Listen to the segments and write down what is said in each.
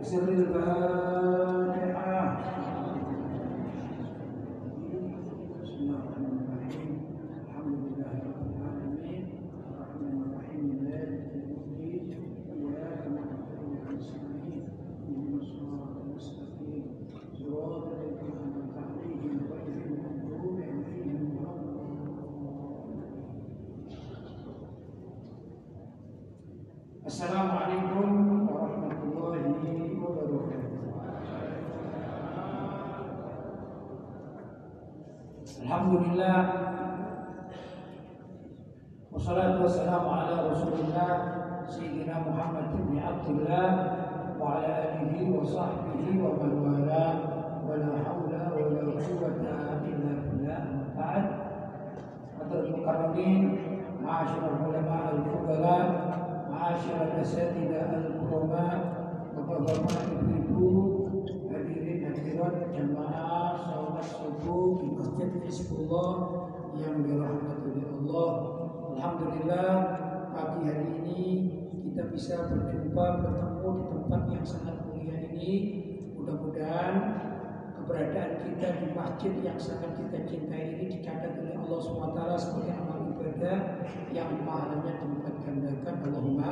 بسر الفاتحة Alhamdulillah Wassalatu wassalamu ala rasulillah Sayyidina Muhammad bin Abdullah Wa ala alihi wa sahbihi wa man wala Wa la hawla wa la quwwata illa billah Ba'ad Hadratul Mukarramin Ma'asyiral ulama al-fudala Ma'asyiral asatidah al-kurama Hadirat jamaah salat subuh di Masjid Hizbullah yang dirahmati oleh Allah. Alhamdulillah pagi hari ini kita bisa berjumpa bertemu di tempat yang sangat mulia ini. Mudah-mudahan keberadaan kita di masjid yang sangat kita cintai ini dicatat oleh Allah SWT sebagai amal ibadah yang pahalanya dilipat gandakan. Allahumma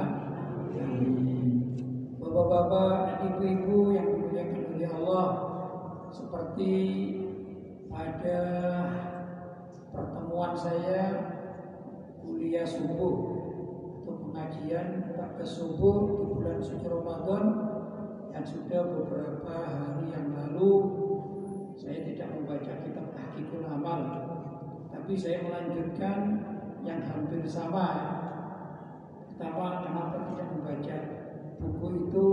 amin. Bapak-bapak ibu-ibu yang dimuliakan oleh Allah seperti pada pertemuan saya kuliah subuh atau pengajian pada subuh di bulan suci Ramadan yang sudah beberapa hari yang lalu saya tidak membaca kitab Tahqiqul Amal. Tapi saya melanjutkan yang hampir sama. Pertama kenapa tidak membaca buku itu?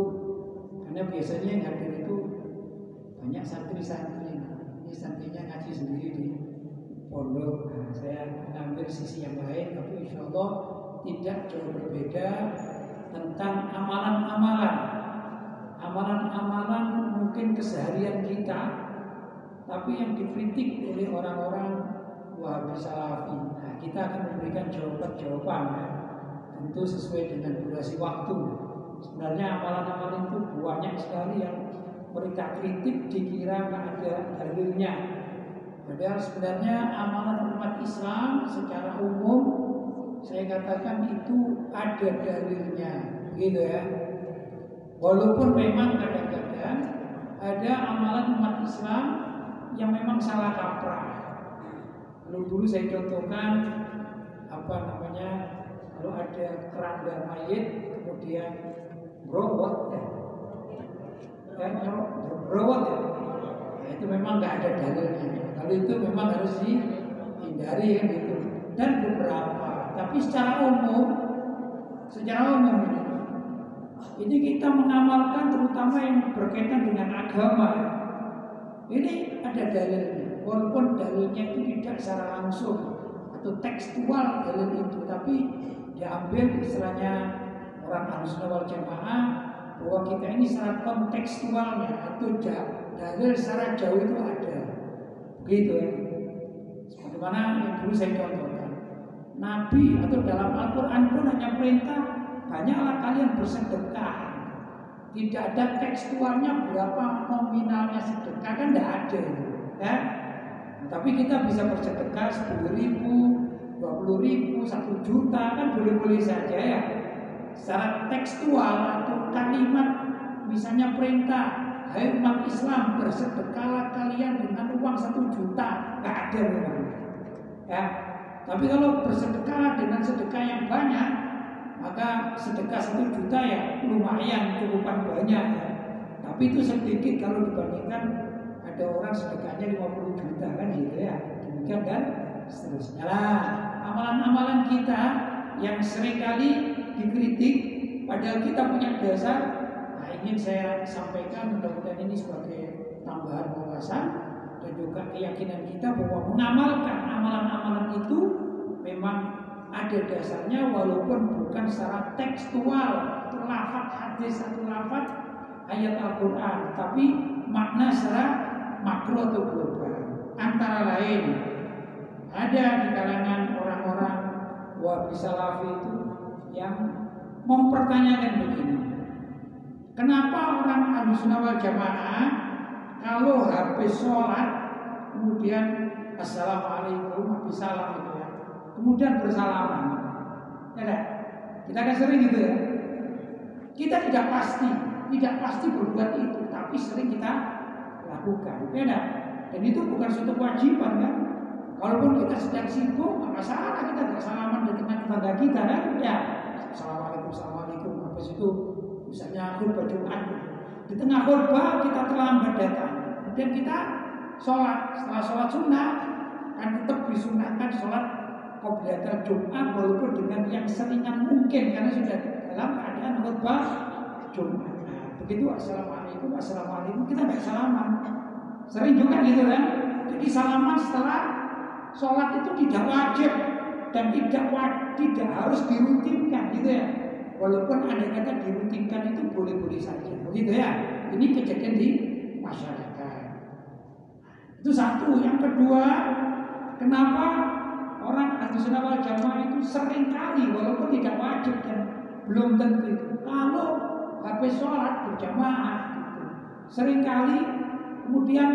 Karena biasanya yang hadir itu banyak santri-santri ini santrinya ngaji sendiri di pondok nah, saya mengambil sisi yang lain tapi insya Allah tidak jauh berbeda tentang amalan-amalan amalan-amalan mungkin keseharian kita tapi yang dikritik oleh orang-orang wahabi salafi nah, kita akan memberikan jawaban-jawaban ya. tentu sesuai dengan durasi waktu sebenarnya amalan-amalan itu banyak sekali yang mereka kritik dikira nggak ada dalilnya. Padahal sebenarnya amalan umat Islam secara umum saya katakan itu ada dalilnya, gitu ya. Walaupun memang kadang-kadang ada amalan umat Islam yang memang salah kaprah. Lalu dulu saya contohkan apa namanya kalau ada keranda mayit kemudian robot ya, dan berawat ya. Nah, itu memang nggak ada dalilnya. Kalau itu memang harus dihindari ya gitu. Dan beberapa, tapi secara umum, secara umum ini kita mengamalkan terutama yang berkaitan dengan agama. Ini ada dalilnya, walaupun dalilnya itu tidak secara langsung atau tekstual dalil itu, tapi diambil istilahnya orang harus wal jamaah bahwa kita ini secara kontekstualnya atau dalil secara jauh itu ada. Begitu ya. Sebagaimana yang dulu saya contohkan. Nabi atau dalam Al-Quran pun hanya perintah banyaklah kalian bersedekah. Tidak ada tekstualnya berapa nominalnya sedekah kan tidak ada, ya. Nah, tapi kita bisa bersedekah sepuluh ribu, dua puluh ribu, satu juta kan boleh-boleh saja ya secara tekstual atau kalimat misalnya perintah Hai umat Islam bersedekahlah kalian dengan uang satu juta. Nggak ada memang. Ya. Tapi kalau bersedekah dengan sedekah yang banyak maka sedekah satu juta ya lumayan cukupan banyak ya. Tapi itu sedikit kalau dibandingkan ada orang sedekahnya 50 juta kan gitu ya. Demikian dan seterusnya lah. Amalan-amalan kita yang sering kali dikritik padahal kita punya dasar nah ingin saya sampaikan mudah-mudahan ini sebagai tambahan wawasan dan juga keyakinan kita bahwa mengamalkan amalan-amalan itu memang ada dasarnya walaupun bukan secara tekstual atau lafaz hadis atau lafaz ayat Al-Quran tapi makna secara makro atau global. Antara lain ada di kalangan orang-orang wahabi salafi itu yang mempertanyakan begini kenapa orang Ahlussunnah wal Jamaah kalau habis sholat kemudian Assalamualaikum habis salam itu ya kemudian bersalaman? Ya kita kan sering gitu ya. Kita tidak pasti tidak pasti berbuat itu tapi sering kita lakukan. Ya dan itu bukan suatu kewajiban kan? Walaupun kita sedang sibuk, nggak masalah kita bersalaman dengan tetangga kita kan? Ya, assalamualaikum, assalamualaikum. Habis itu misalnya khutbah Jumat, di tengah khutbah kita terlambat datang, kemudian kita sholat. Setelah sholat sunnah, kan tetap disunahkan sholat qobliyatul Jumat walaupun dengan yang seringan mungkin karena sudah dalam keadaan khutbah Jumat. Nah, begitu assalamualaikum, assalamualaikum kita nggak salaman. Sering juga gitu kan? Jadi salaman setelah sholat itu tidak wajib dan tidak tidak harus dirutinkan gitu ya. Walaupun ada kata dirutinkan itu boleh-boleh saja, begitu ya. Ini kejadian di masyarakat. Itu satu. Yang kedua, kenapa orang atau wal jamaah itu sering kali walaupun tidak wajib dan belum tentu itu. Kalau habis sholat berjamaah gitu. Sering kali kemudian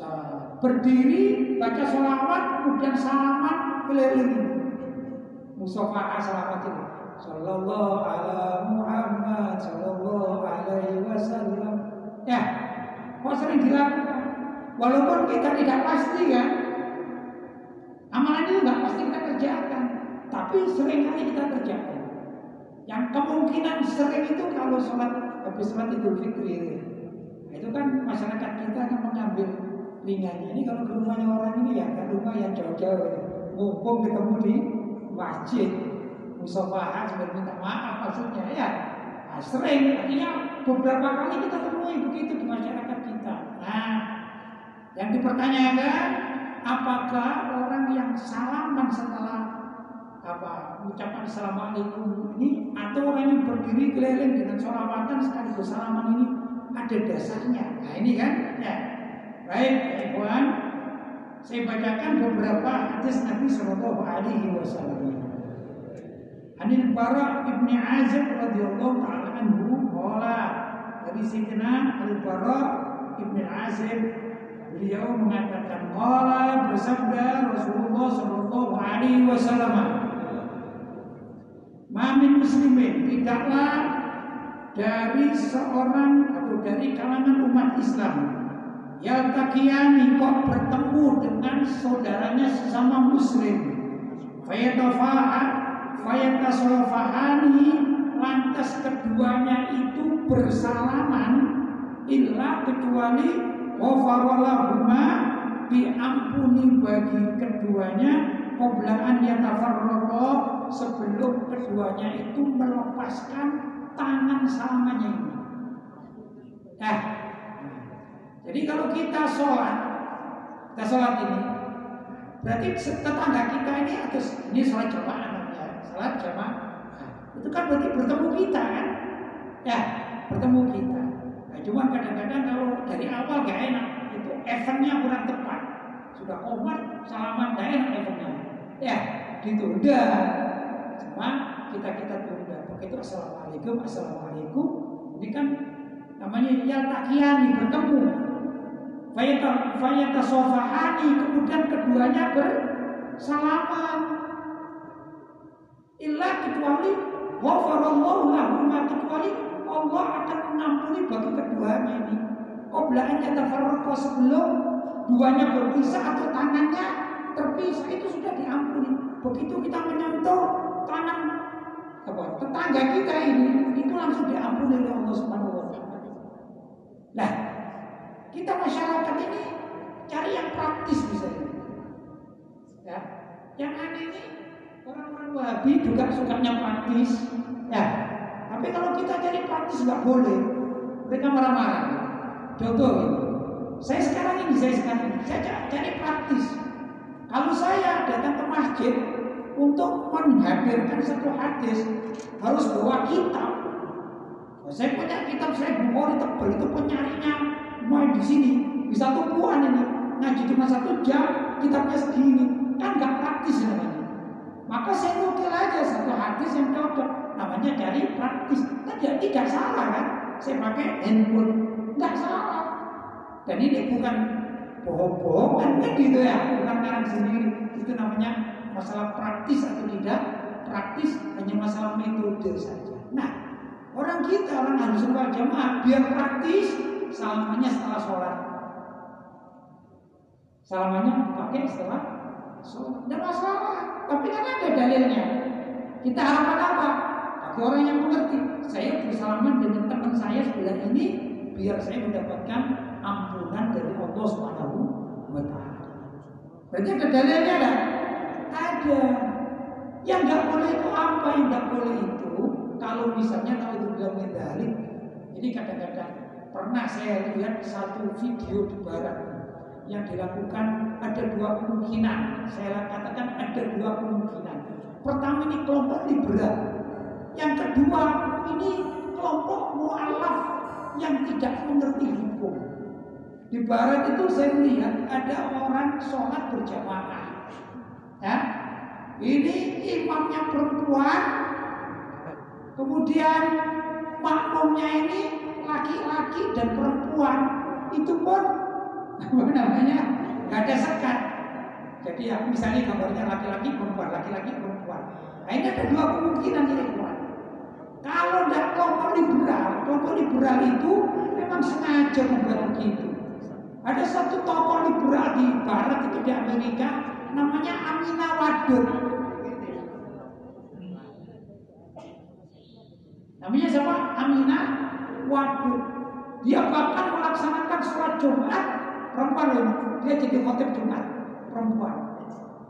uh, berdiri baca sholawat kemudian salaman keliling musafah selamat ini sallallahu ala Muhammad sallallahu alaihi wasallam. Ya kok sering dilakukan walaupun kita tidak pasti kan amalan itu nggak pasti kita kerjakan tapi sering kali kita kerjakan. Yang kemungkinan sering itu kalau sholat habis sholat idul fitri. Itu kan masyarakat kita akan mengambil ringannya ini kalau ke rumahnya orang ini ya kan rumah yang jauh-jauh ya. mumpung ketemu di masjid musafahat sambil minta maaf maksudnya ya. Nah, sering. Artinya beberapa kali kita temui begitu di masyarakat kita. Nah yang dipertanyakan apakah orang yang salaman setelah apa ucapan assalamualaikum ini atau orang yang berdiri keliling dengan sholawatan sekaligus salaman ini ada dasarnya? Nah ini kan ya. Baik, ikhwan, saya bacakan beberapa hadis Nabi Shallallahu Alaihi Wasallam. Anil Bara ibni Azib radhiyallahu taala anhu qala dari Sayyidina Al Bara ibni Azib beliau mengatakan qala bersabda Rasulullah Shallallahu Alaihi Wasallam Mamin muslimin tidaklah dari seorang atau dari kalangan umat Islam Yaltakiyani kok bertemu dengan saudaranya sesama muslim. Fayatafahat Fayatasofahani Lantas keduanya itu bersalaman Illa kecuali Wafarallahumma Diampuni bagi keduanya Qoblaan yatafarroko Sebelum keduanya itu melepaskan tangan salamanya ini. Nah jadi kalau kita sholat, kita sholat ini, berarti tetangga kita ini atau ini sholat jamaah sholat jamaah. itu kan berarti bertemu kita kan? Ya, bertemu kita. Nah, cuma kadang-kadang kalau dari awal gak enak, itu eventnya kurang tepat. Sudah komat, salaman gak enak eventnya. Ya, ditunda. Cuma kita kita tunda. Begitu assalamualaikum, assalamualaikum. Ini kan namanya yaltakiani bertemu Fayata sofahani kemudian keduanya bersalaman. Illa kecuali wafarallahu lahumma kecuali Allah akan mengampuni bagi keduanya ini. Qoblaan yatafarraqa sebelum duanya berpisah atau tangannya terpisah itu sudah diampuni. Begitu kita menyentuh tangan apa, tetangga kita ini itu langsung diampuni oleh Allah Subhanahu wa taala. Nah, kita masyarakat ini cari yang praktis misalnya. Ya. Yang aneh ini orang-orang Wahabi juga sukanya praktis. Ya. Tapi kalau kita cari praktis nggak boleh. Mereka marah-marah. Contoh. Saya sekarang ini, saya sekarang ini, saya cari praktis. Kalau saya datang ke masjid, untuk menghadirkan satu hadis harus bawa kitab. Saya punya kitab saya Bukhari tebal itu penyarinya main di sini bisa tumpuan ini ngaji cuma satu jam kitabnya segini kan nggak praktis namanya. Maka saya nukil aja satu hadis yang cocok namanya dari praktis. Tadi nah, tidak salah kan? Saya pakai handphone nggak salah. Dan ini bukan bohong-bohongan kan gitu ya, bukan karang sendiri. Itu namanya masalah praktis atau tidak praktis hanya masalah metode saja. Nah, orang kita orang harus wal jamaah biar praktis salamanya setelah sholat. Salamanya pakai setelah. Tidak masalah. Tapi kan ada dalilnya. Kita harapkan apa? Bagi orang yang mengerti. Saya bersalaman dengan teman saya sebelah ini biar saya mendapatkan ampunan dari Allah Subhanahu wa taala. Berarti ada dalilnya ada? Ada. Yang nggak boleh itu apa? Yang nggak boleh itu kalau misalnya kalau itu bilang medali, ini kadang-kadang pernah saya lihat satu video di barat yang dilakukan ada dua kemungkinan. Saya katakan ada dua kemungkinan. Pertama ini kelompok liberal. Yang kedua ini kelompok mualaf yang tidak mengerti hukum. Di barat itu saya melihat ada orang sholat berjamaah Ya. Ini imamnya perempuan, kemudian makmumnya ini laki-laki dan perempuan. Itu pun apa namanya nggak ada sekat. Jadi ya misalnya gambarnya laki-laki perempuan, laki-laki perempuan. Nah ini ada dua kemungkinan ini. Kalau tidak kelompok liberal, kelompok liberal itu memang sengaja membuat begitu. Ada satu tokoh liberal di Barat itu di Amerika namanya Amina Wadud. Namanya siapa? Amina Wadud. Dia bahkan melaksanakan sholat Jumat perempuan loh. Dia jadi khotib Jumat perempuan.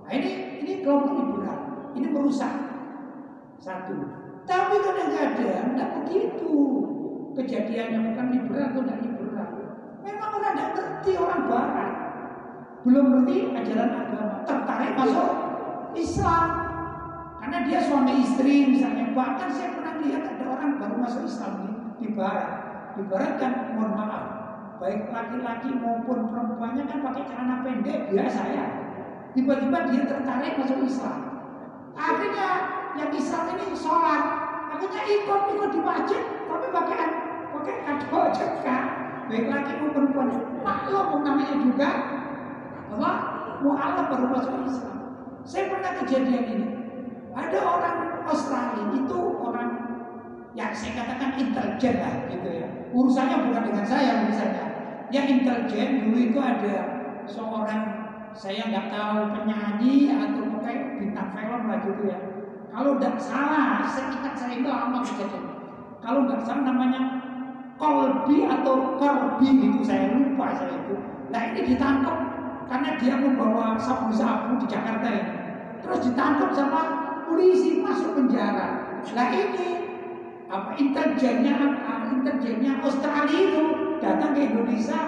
Nah ini ini kelompok liberal. Ini merusak satu. Tapi kadang-kadang tidak begitu kejadiannya bukan liberal atau tidak liberal. Memang orang tidak ngerti orang Barat belum ngerti ajaran agama, tertarik masuk Islam. Karena dia suami istri misalnya. Bahkan saya pernah lihat ada orang baru masuk Islam di, di Barat. Di Barat kan mohon maaf, baik laki-laki maupun perempuannya kan pakai celana pendek biasa ya. Tiba-tiba dia tertarik masuk Islam. Akhirnya yang Islam ini sholat, akhirnya ikut ikut di masjid, tapi pakai pakai kado juga. Baik laki maupun perempuan, maklum namanya juga apa? Mu'alaf baru masuk Islam. Saya pernah kejadian ini. Ada orang Australia itu orang yang saya katakan intelijen lah gitu ya. Urusannya bukan dengan saya misalnya. Yang intelijen dulu itu ada seorang saya nggak tahu penyanyi atau kayak bintang film lah gitu ya. Kalau tidak salah, ingat saya itu lama kejadian. Kalau nggak salah namanya Colby atau Corby gitu saya lupa saya itu. Nah ini ditangkap karena dia membawa sabu-sabu di Jakarta ini. Terus ditangkap sama polisi masuk penjara. Nah ini apa intelijennya intelijennya Australia itu datang ke Indonesia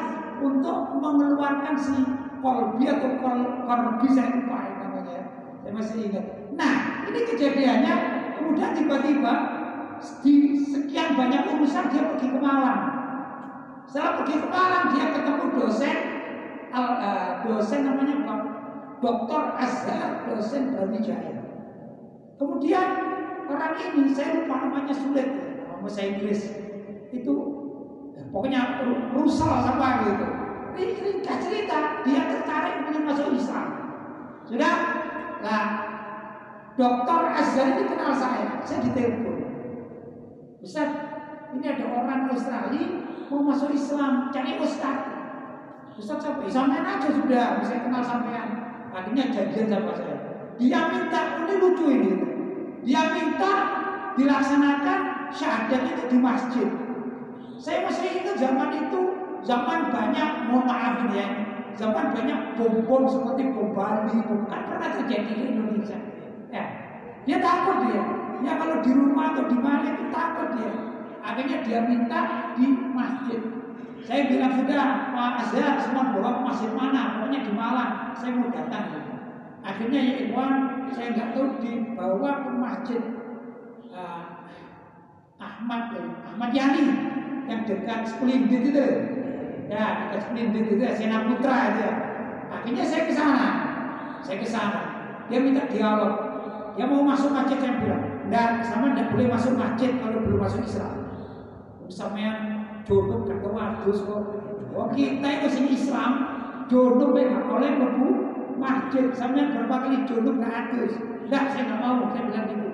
untuk mengeluarkan si Colby atau Colby saya lupa namanya. Saya masih ingat. Nah ini kejadiannya kemudian tiba-tiba di sekian banyak urusan dia pergi ke Malang. Setelah pergi ke Malang dia ketemu dosen uh, dosen namanya Dr. Azhar, dosen Brawijaya. Kemudian orang ini saya lupa namanya sulit nama saya Inggris itu ya, pokoknya Rusal sama gitu. Ringkas cerita dia tertarik ingin masuk Islam. Sudah, nah Dokter Azhar ini kenal saya, saya ditelepon. Ustaz, ini ada orang Australia mau masuk Islam, cari Ustaz. Ustaz siapa? Ya, sampean aja sudah, bisa kenal sampean. Akhirnya janjian sama saya. Dia minta, ini lucu ini. Dia minta dilaksanakan syahadat itu di masjid. Saya masih ingat zaman itu, zaman banyak, mohon maaf ini ya, zaman banyak bom-bom seperti bom Bali, bom kan pernah terjadi di Indonesia. Ya, dia takut dia. Ya kalau di rumah atau di mana itu takut dia. Akhirnya dia minta di masjid. Saya bilang sudah Pak Azhar semua bawa masjid mana, pokoknya di Malang. Saya mau datang. Gitu. Akhirnya ya Iwan, saya nggak tahu dibawa ke masjid uh, Ahmad ya, Ahmad Yani yang dekat Splendid itu. Ya, dekat Splendid itu Sena Putra itu ya. Akhirnya saya ke sana. Saya ke sana. Dia minta dialog. Dia mau masuk masjid saya bilang, "Enggak, sama enggak boleh masuk masjid kalau belum masuk Islam." Sampean jodoh gak kewadus kok. Oh, kita itu sini Islam, jodoh gak boleh mlebu masjid. Sampean berapa kali jodoh gak adus. Enggak, saya nggak mau, saya bilang gitu.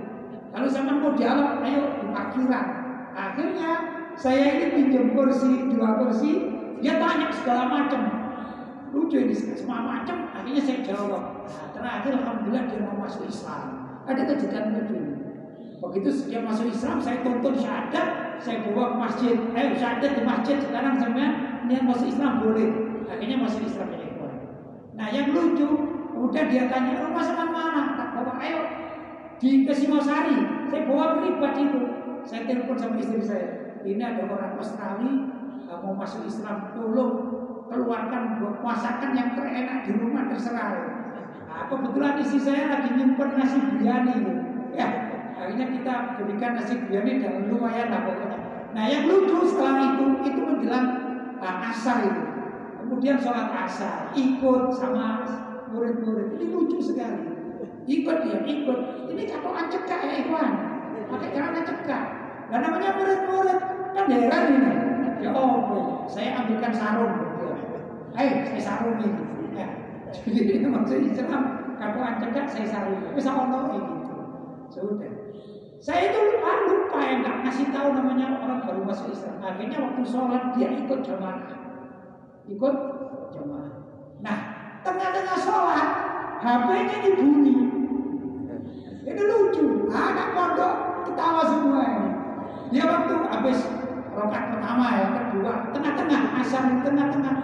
Kalau sampean mau dialog, ayo di parkiran. Akhirnya saya ini pinjam kursi, dua kursi, dia tanya segala macam. Lucu ini semua macam. Akhirnya saya jawab. Nah, terakhir alhamdulillah dia mau masuk Islam. Ada kejadian lucu. Begitu dia masuk Islam, saya tonton syahadat, saya bawa ke masjid. Ayo syahadat di masjid sekarang sampai dia masuk Islam boleh. Akhirnya masuk Islam. Nah yang lucu, kemudian dia tanya, rumah sama mana? Tak bawa, ayo di Kesimosari. Saya bawa pribadi itu. Saya telepon sama istri saya. Ini ada orang Australia mau masuk Islam, tolong keluarkan masakan yang terenak di rumah terserah. Nah, kebetulan istri saya lagi nyimpen nasi biryani Ya, akhirnya kita berikan nasi biryani dan lumayan lah pokoknya. Nah, yang lucu setelah itu itu menjelang uh, asar itu. Kemudian sholat asar, ikut sama murid-murid. Ini lucu sekali. Ikut dia, ikut. Ini katoan cekak ya Ikhwan. Pakai karena cekak. Dan namanya murid-murid kan heran ini. Ya oh, saya ambilkan sarung. Ayo, saya sarung ini. Ya. Jadi ini maksud Islam katoan cekak saya sarung. Bisa ono gitu. Sudah. Saya itu lupa yang nggak ngasih tahu namanya orang baru masuk Islam. Akhirnya waktu sholat dia ikut jamaah, ikut jamaah. Nah, tengah-tengah sholat HP-nya dibunyi. Itu lucu. Anak pondok ketawa semua ini. Dia waktu habis rokat pertama ya, kedua, tengah-tengah, asal di tengah-tengah,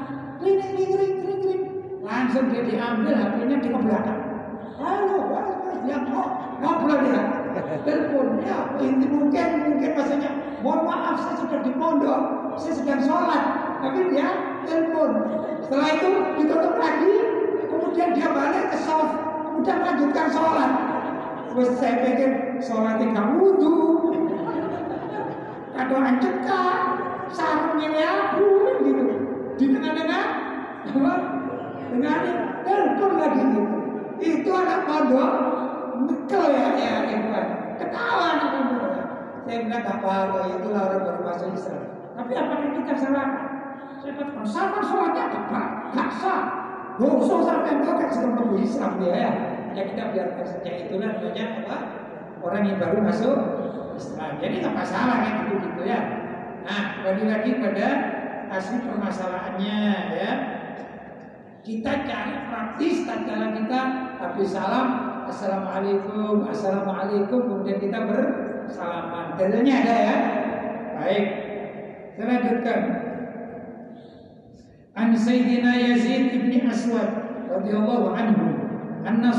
ring ring ring ring ring, langsung dia diambil HP-nya di belakang. Halo, dia mau ngobrol dia, ya, ini mungkin mungkin maksudnya, mohon maaf saya sudah di pondok, saya sedang sholat, tapi dia telepon. Setelah itu ditutup lagi, kemudian dia balik ke sholat, kemudian lanjutkan sholat. Terus saya pikir sholat tidak wudhu, kadoan cekak, sarungnya aku gitu. Di tengah-tengah, apa? Dengan telepon lagi gitu. Itu anak pondok, nekel ya, ya, ya, ketawa anak pondok. Saya bilang apa-apa, itulah orang baru masuk Islam. Tapi apakah kita salah? Saya katakan, sama sholatnya tepat, gak sah. Sampai enggak kan sedang tunggu Islam ya, ya. Ya kita biarkan saja itulah namanya apa? Orang yang baru masuk Islam. Jadi nggak masalah kan gitu gitu ya. Nah, kembali lagi pada asli permasalahannya ya. Kita cari praktis tatkala kita habis salam Assalamualaikum, Assalamualaikum. Kemudian kita bersalaman. Dalilnya ada ya? Baik. Saya lanjutkan. An Sayyidina Yazid ibn Aswad radhiyallahu anhu anna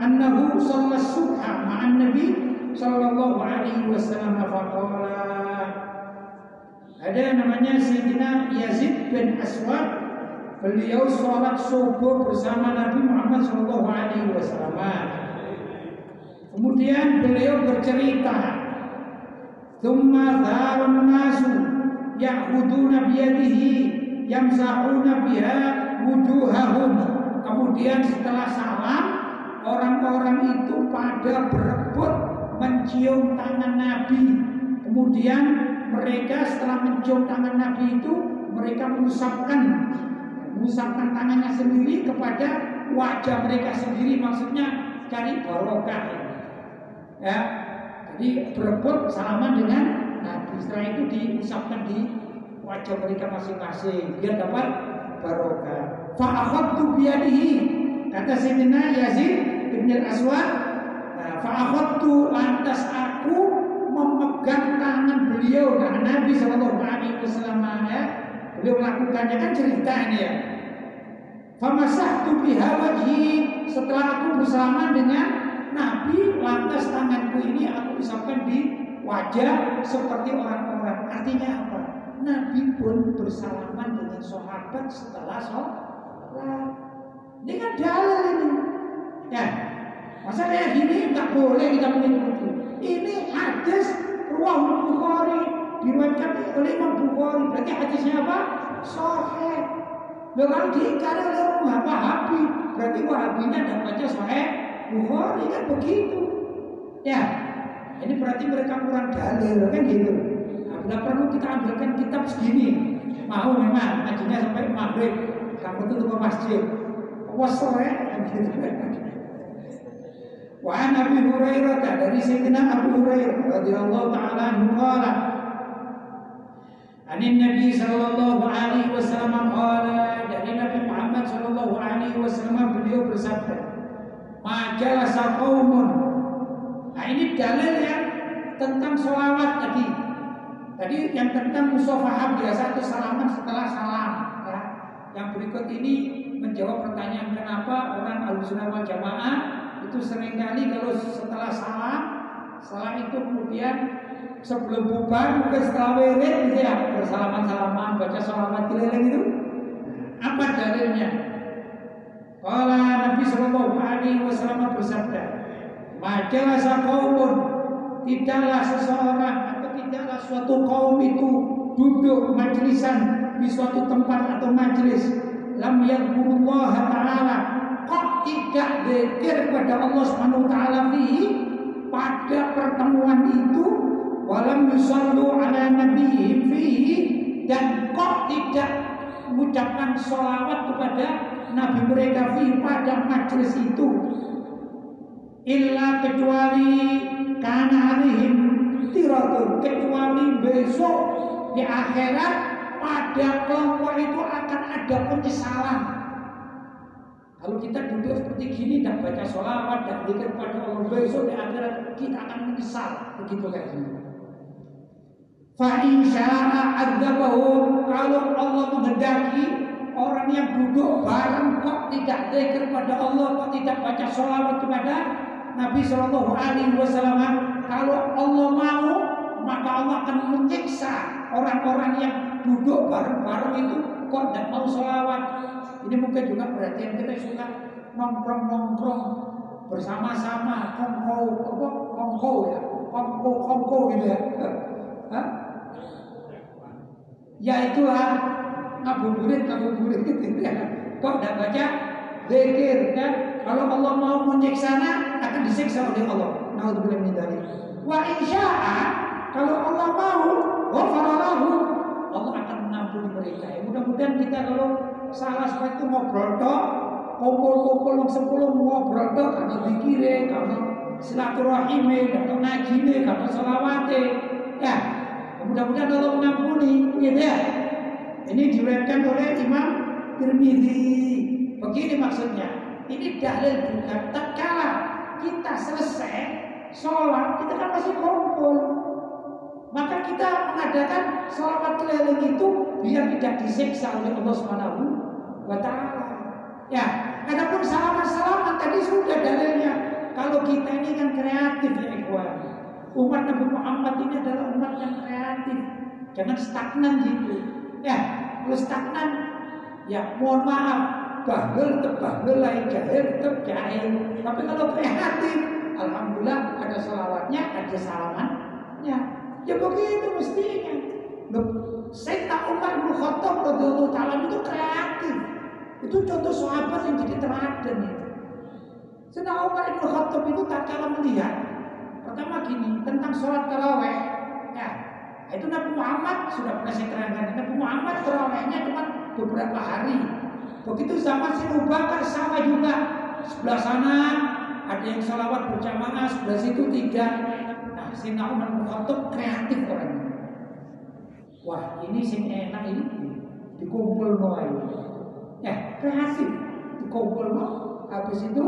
annahu shalla subha ma'an nabi sallallahu alaihi wasallam faqala. Ada namanya Sayyidina Yazid bin Aswad Beliau sholat subuh bersama Nabi Muhammad Shallallahu Alaihi Wasallam. Kemudian beliau bercerita, "Thumma dharun nasu ya'khuduna biyadihi yamsahuna biha wujuhahum." Kemudian setelah salam, orang-orang itu pada berebut mencium tangan Nabi. Kemudian mereka setelah mencium tangan Nabi itu mereka mengusapkan mengusapkan tangannya sendiri kepada wajah mereka sendiri maksudnya cari barokah. Ya jadi berebut salaman dengan Nabi. Setelah itu diusapkan di wajah mereka masing-masing biar dapat barokah. Fa'akhadtu biyadihi kata Sayyidina Yazid bin Al-Aswad nah, fa'akhadtu lantas aku memegang tangan beliau. Nah Nabi Shallallahu Alaihi Wasallam ya Beliau melakukannya. Kan cerita ini ya. Famasahtu biha wajhi setelah aku bersama dengan Nabi lantas tanganku ini aku usapkan di wajah seperti orang-orang. Artinya apa? Nabi pun bersalaman dengan sahabat setelah sholat. Kan dalil ini. Ya, masa kayak gini nggak boleh kita mengikuti. Ini hadis ruang Bukhari diriwayatkan oleh Imam Bukhari. Berarti hadisnya apa? Sahih. Kalau diingkari oleh orang Wahabi, berarti Wahabinya tidak baca Sahih Bukhari kan begitu. Ya, ini berarti mereka kurang dalil kan gitu. Nah, bila perlu kita ambilkan kitab segini. Mau memang ngajinya sampai maghrib. Kamu tuh ke masjid. Was sore kan gitu. Wa an Abi Hurairah dari Sayyidina Abu Hurairah radhiyallahu taala anhu qala An Nabi sallallahu alaihi wasallam qala dari Nabi Muhammad sallallahu alaihi wasallam beliau bersabda Majalasa qaumun Nah ini dalil yang tentang sholawat tadi Tadi yang tentang musafahah biasa itu salaman setelah salam ya. Yang berikut ini menjawab pertanyaan kenapa orang al-sunnah wal jamaah itu sering kali kalau setelah salam, setelah itu kemudian sebelum mungkin setelah wirid gitu ya. Bersalaman salaman baca sholawat keliling itu. Apa dalilnya? Kalau Nabi Shallallahu Alaihi Wasallam bersabda, majalasa kaumun tidaklah seseorang atau tidaklah suatu kaum itu duduk majlisan di suatu tempat atau majlis. Lam yadhkurullah ta'ala. Kok tidak zikir kepada Allah Subhanahu wa taala pada pertemuan itu walam yusallu ala nabiyyi fihi. Dan kok tidak mengucapkan sholawat kepada nabi mereka fi pada majlis itu? Illa kecuali karena alihim tiratun. Kecuali besok di akhirat pada kelompok itu akan ada penyesalan. Kalau kita duduk seperti gini dan baca sholawat dan zikir pada Allah besok di akhirat kita akan menyesal. Begitu kayak gini. Fa kalau Allah menghendaki orang yang duduk bareng kok tidak zikir pada Allah kok tidak baca sholawat kepada Nabi Shallallahu Alaihi Wasallam. Kalau Allah mau maka Allah akan menyiksa orang-orang yang duduk bareng-bareng itu kok tidak mau sholawat ini mungkin juga perhatian kita suka nongkrong-nongkrong bersama-sama kongko kongko ya? Kongko kongko gitu ya? Ya itulah ngabuburit ngabuburit. Gitu ya kok tidak baca? Zikir kan? Kalau Allah mau menyiksa akan disiksa oleh Allah. Naudzubillah min dzalik wa insya'a kalau Allah mau ghafaralahu Allah akan mengampuni mereka. Ya mudah-mudahan kita kalau salah seperti itu ngobrol tok, kumpul-kumpul sepuluh ngobrol tok karena dikire, karena silaturahim, karena ngaji, karena salawate. Ya, mudah-mudahan Allah mengampuni, gitu ya. Ini diriwayatkan oleh Imam Tirmidzi. Begini maksudnya. Ini dalil bukan tatkala kita selesai sholat, kita kan masih kumpul. Maka kita mengadakan sholat keliling itu biar tidak disiksa oleh Allah Subhanahu wa taala. Ya, adapun salaman-salaman tadi sudah dalilnya. Kalau kita ini kan kreatif ya ikhwan. Umat Nabi Muhammad ini adalah umat yang kreatif. Jangan stagnan gitu. Ya, kalau stagnan ya mohon maaf bahul tebahul lain jahil tetap jahil. Tapi kalau kreatif, alhamdulillah ada salawatnya, ada salamannya. Ya begitu mestinya. Saya Umar bin Khattab radhiyallahu taala itu kreatif. Itu contoh sahabat yang jadi teladan itu. Sayyidina Umar bin Khattab itu tak kalah melihat. Pertama gini, tentang sholat taraweh. Ya, itu Nabi Muhammad sudah pernah saya terangkan. Nabi Muhammad tarawehnya cuma beberapa hari. Begitu zaman si Bakar sama juga. Sebelah sana ada yang sholawat berjamaah, sebelah situ tiga. Sina Umar bin Khattab kreatif orangnya. Wah, ini sing enak ini dikumpul no ayo. Ya, kreatif dikumpul no. Habis itu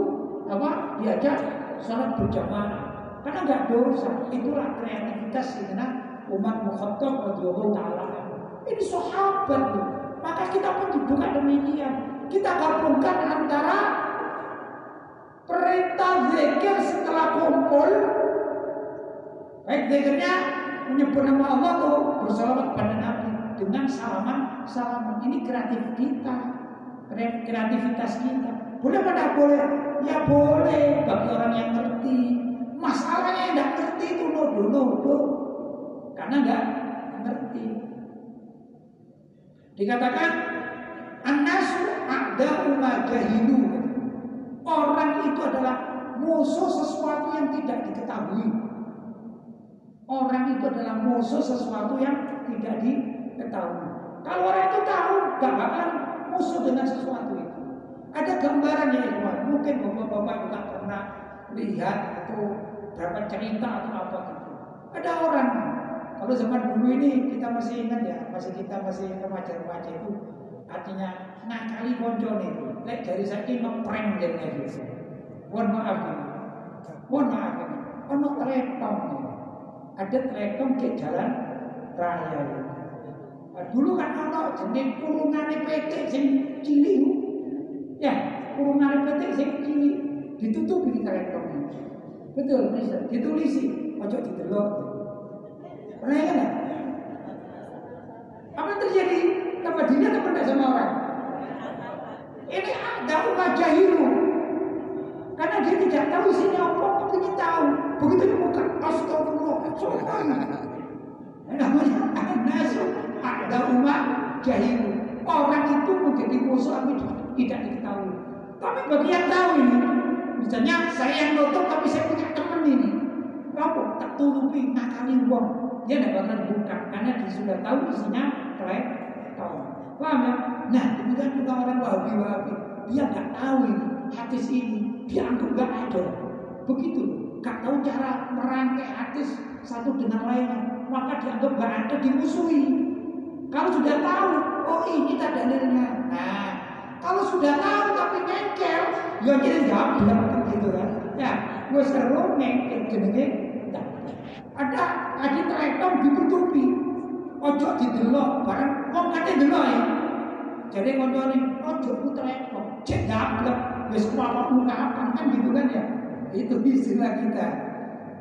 apa? Diajak sholat berjamaah. Karena nggak dosa. Itulah kreativitas Umar bin Khattab radhiyallahu taala. Ini sahabat loh. Maka kita pun juga demikian. Kita gabungkan antara perintah zikir setelah kumpul Baik zikirnya menyebut nama Allah tuh bersalawat pada Nabi dengan salaman salaman ini kreatif kita kreativitas kita Boleh apa tidak boleh? Ya boleh bagi orang yang ngerti. Masalahnya tidak ngerti itu nodo-nodo. Karena nggak ngerti. Dikatakan anasu ada umat jahilu. Orang itu adalah musuh sesuatu yang tidak diketahui. Orang itu adalah musuh sesuatu yang tidak diketahui. Kalau orang itu tahu, gak bakal musuh dengan sesuatu itu. Ada gambaran ya ikhwan. Mungkin bapak-bapak juga pernah lihat atau berapa cerita atau apa gitu. Ada orang kalau zaman dulu ini kita masih ingat ya, masih kita masih remaja-remaja itu artinya nakali koncone itu. Lek dari saya ngeprank jadi gitu. Mohon maaf ini. Mohon maaf ini. Ono telepon Ada telepon ke jalan raya. Nah, dulu kan ono kurungan PT sing cilik. Ya, kurungan PT sing cilik ditutupi telepon. Betul, bisa ditulisi, ojo didelok. Pernah kan? Apa terjadi? Tambah dini atau benda sama orang? Ini ada umat jahilu. Karena dia tidak tahu isinya apa, kepingin tahu. Begitu dibuka, astagfirullah, Namanya nasu ada umat jahilu. Orang itu menjadi musuh tapi tidak diketahui. Tapi bagi yang tahu ini, misalnya saya yang nutup tapi saya punya teman ini. Kamu tak turuti nakali uang. Dia tidak bakal buka karena dia sudah tahu isinya tahu. Paham ya? Nah, demikian juga orang wahabi-wahabi. Dia nggak tahu ini hadis ini, dia anggap nggak ada. Begitu, nggak tahu cara merangkai hadis satu dengan lainnya, maka dianggap nggak ada, dimusuhi. Kalau sudah tahu, oh ini tak dalilnya. Nah, kalau sudah tahu tapi nengkel, ya jadi jawab begitu kan? Ya, gue seru nengkel jenenge. Ada ada telepon ditutupi, ojo didelok barang wong kate delok ya. Jadi koncone ojo ku telepon, cek dablek wis apa kapan kan gitu kan ya. Itu istilah kita.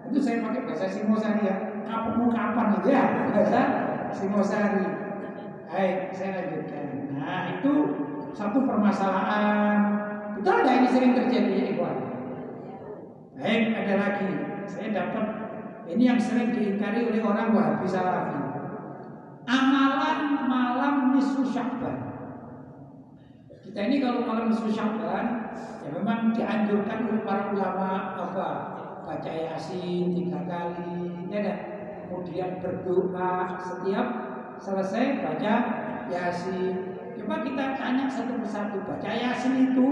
Itu saya pakai bahasa Singosari ya. Kapan kapan gitu ya bahasa Singosari. Baik, saya lanjutkan. Satu permasalahan. Betul nggak ini sering terjadi ya, Ikhwan? Baik, ada lagi. Saya dapat ini yang sering diingkari oleh orang Wahabi Salafi. Amalan malam nisfu Sya'ban. Kita ini kalau malam nisfu Sya'ban ya memang dianjurkan oleh para ulama apa? Baca Yasin tiga kali, ya kan? Kemudian berdoa setiap selesai baca Yasin. Coba kita tanya satu persatu baca Yasin itu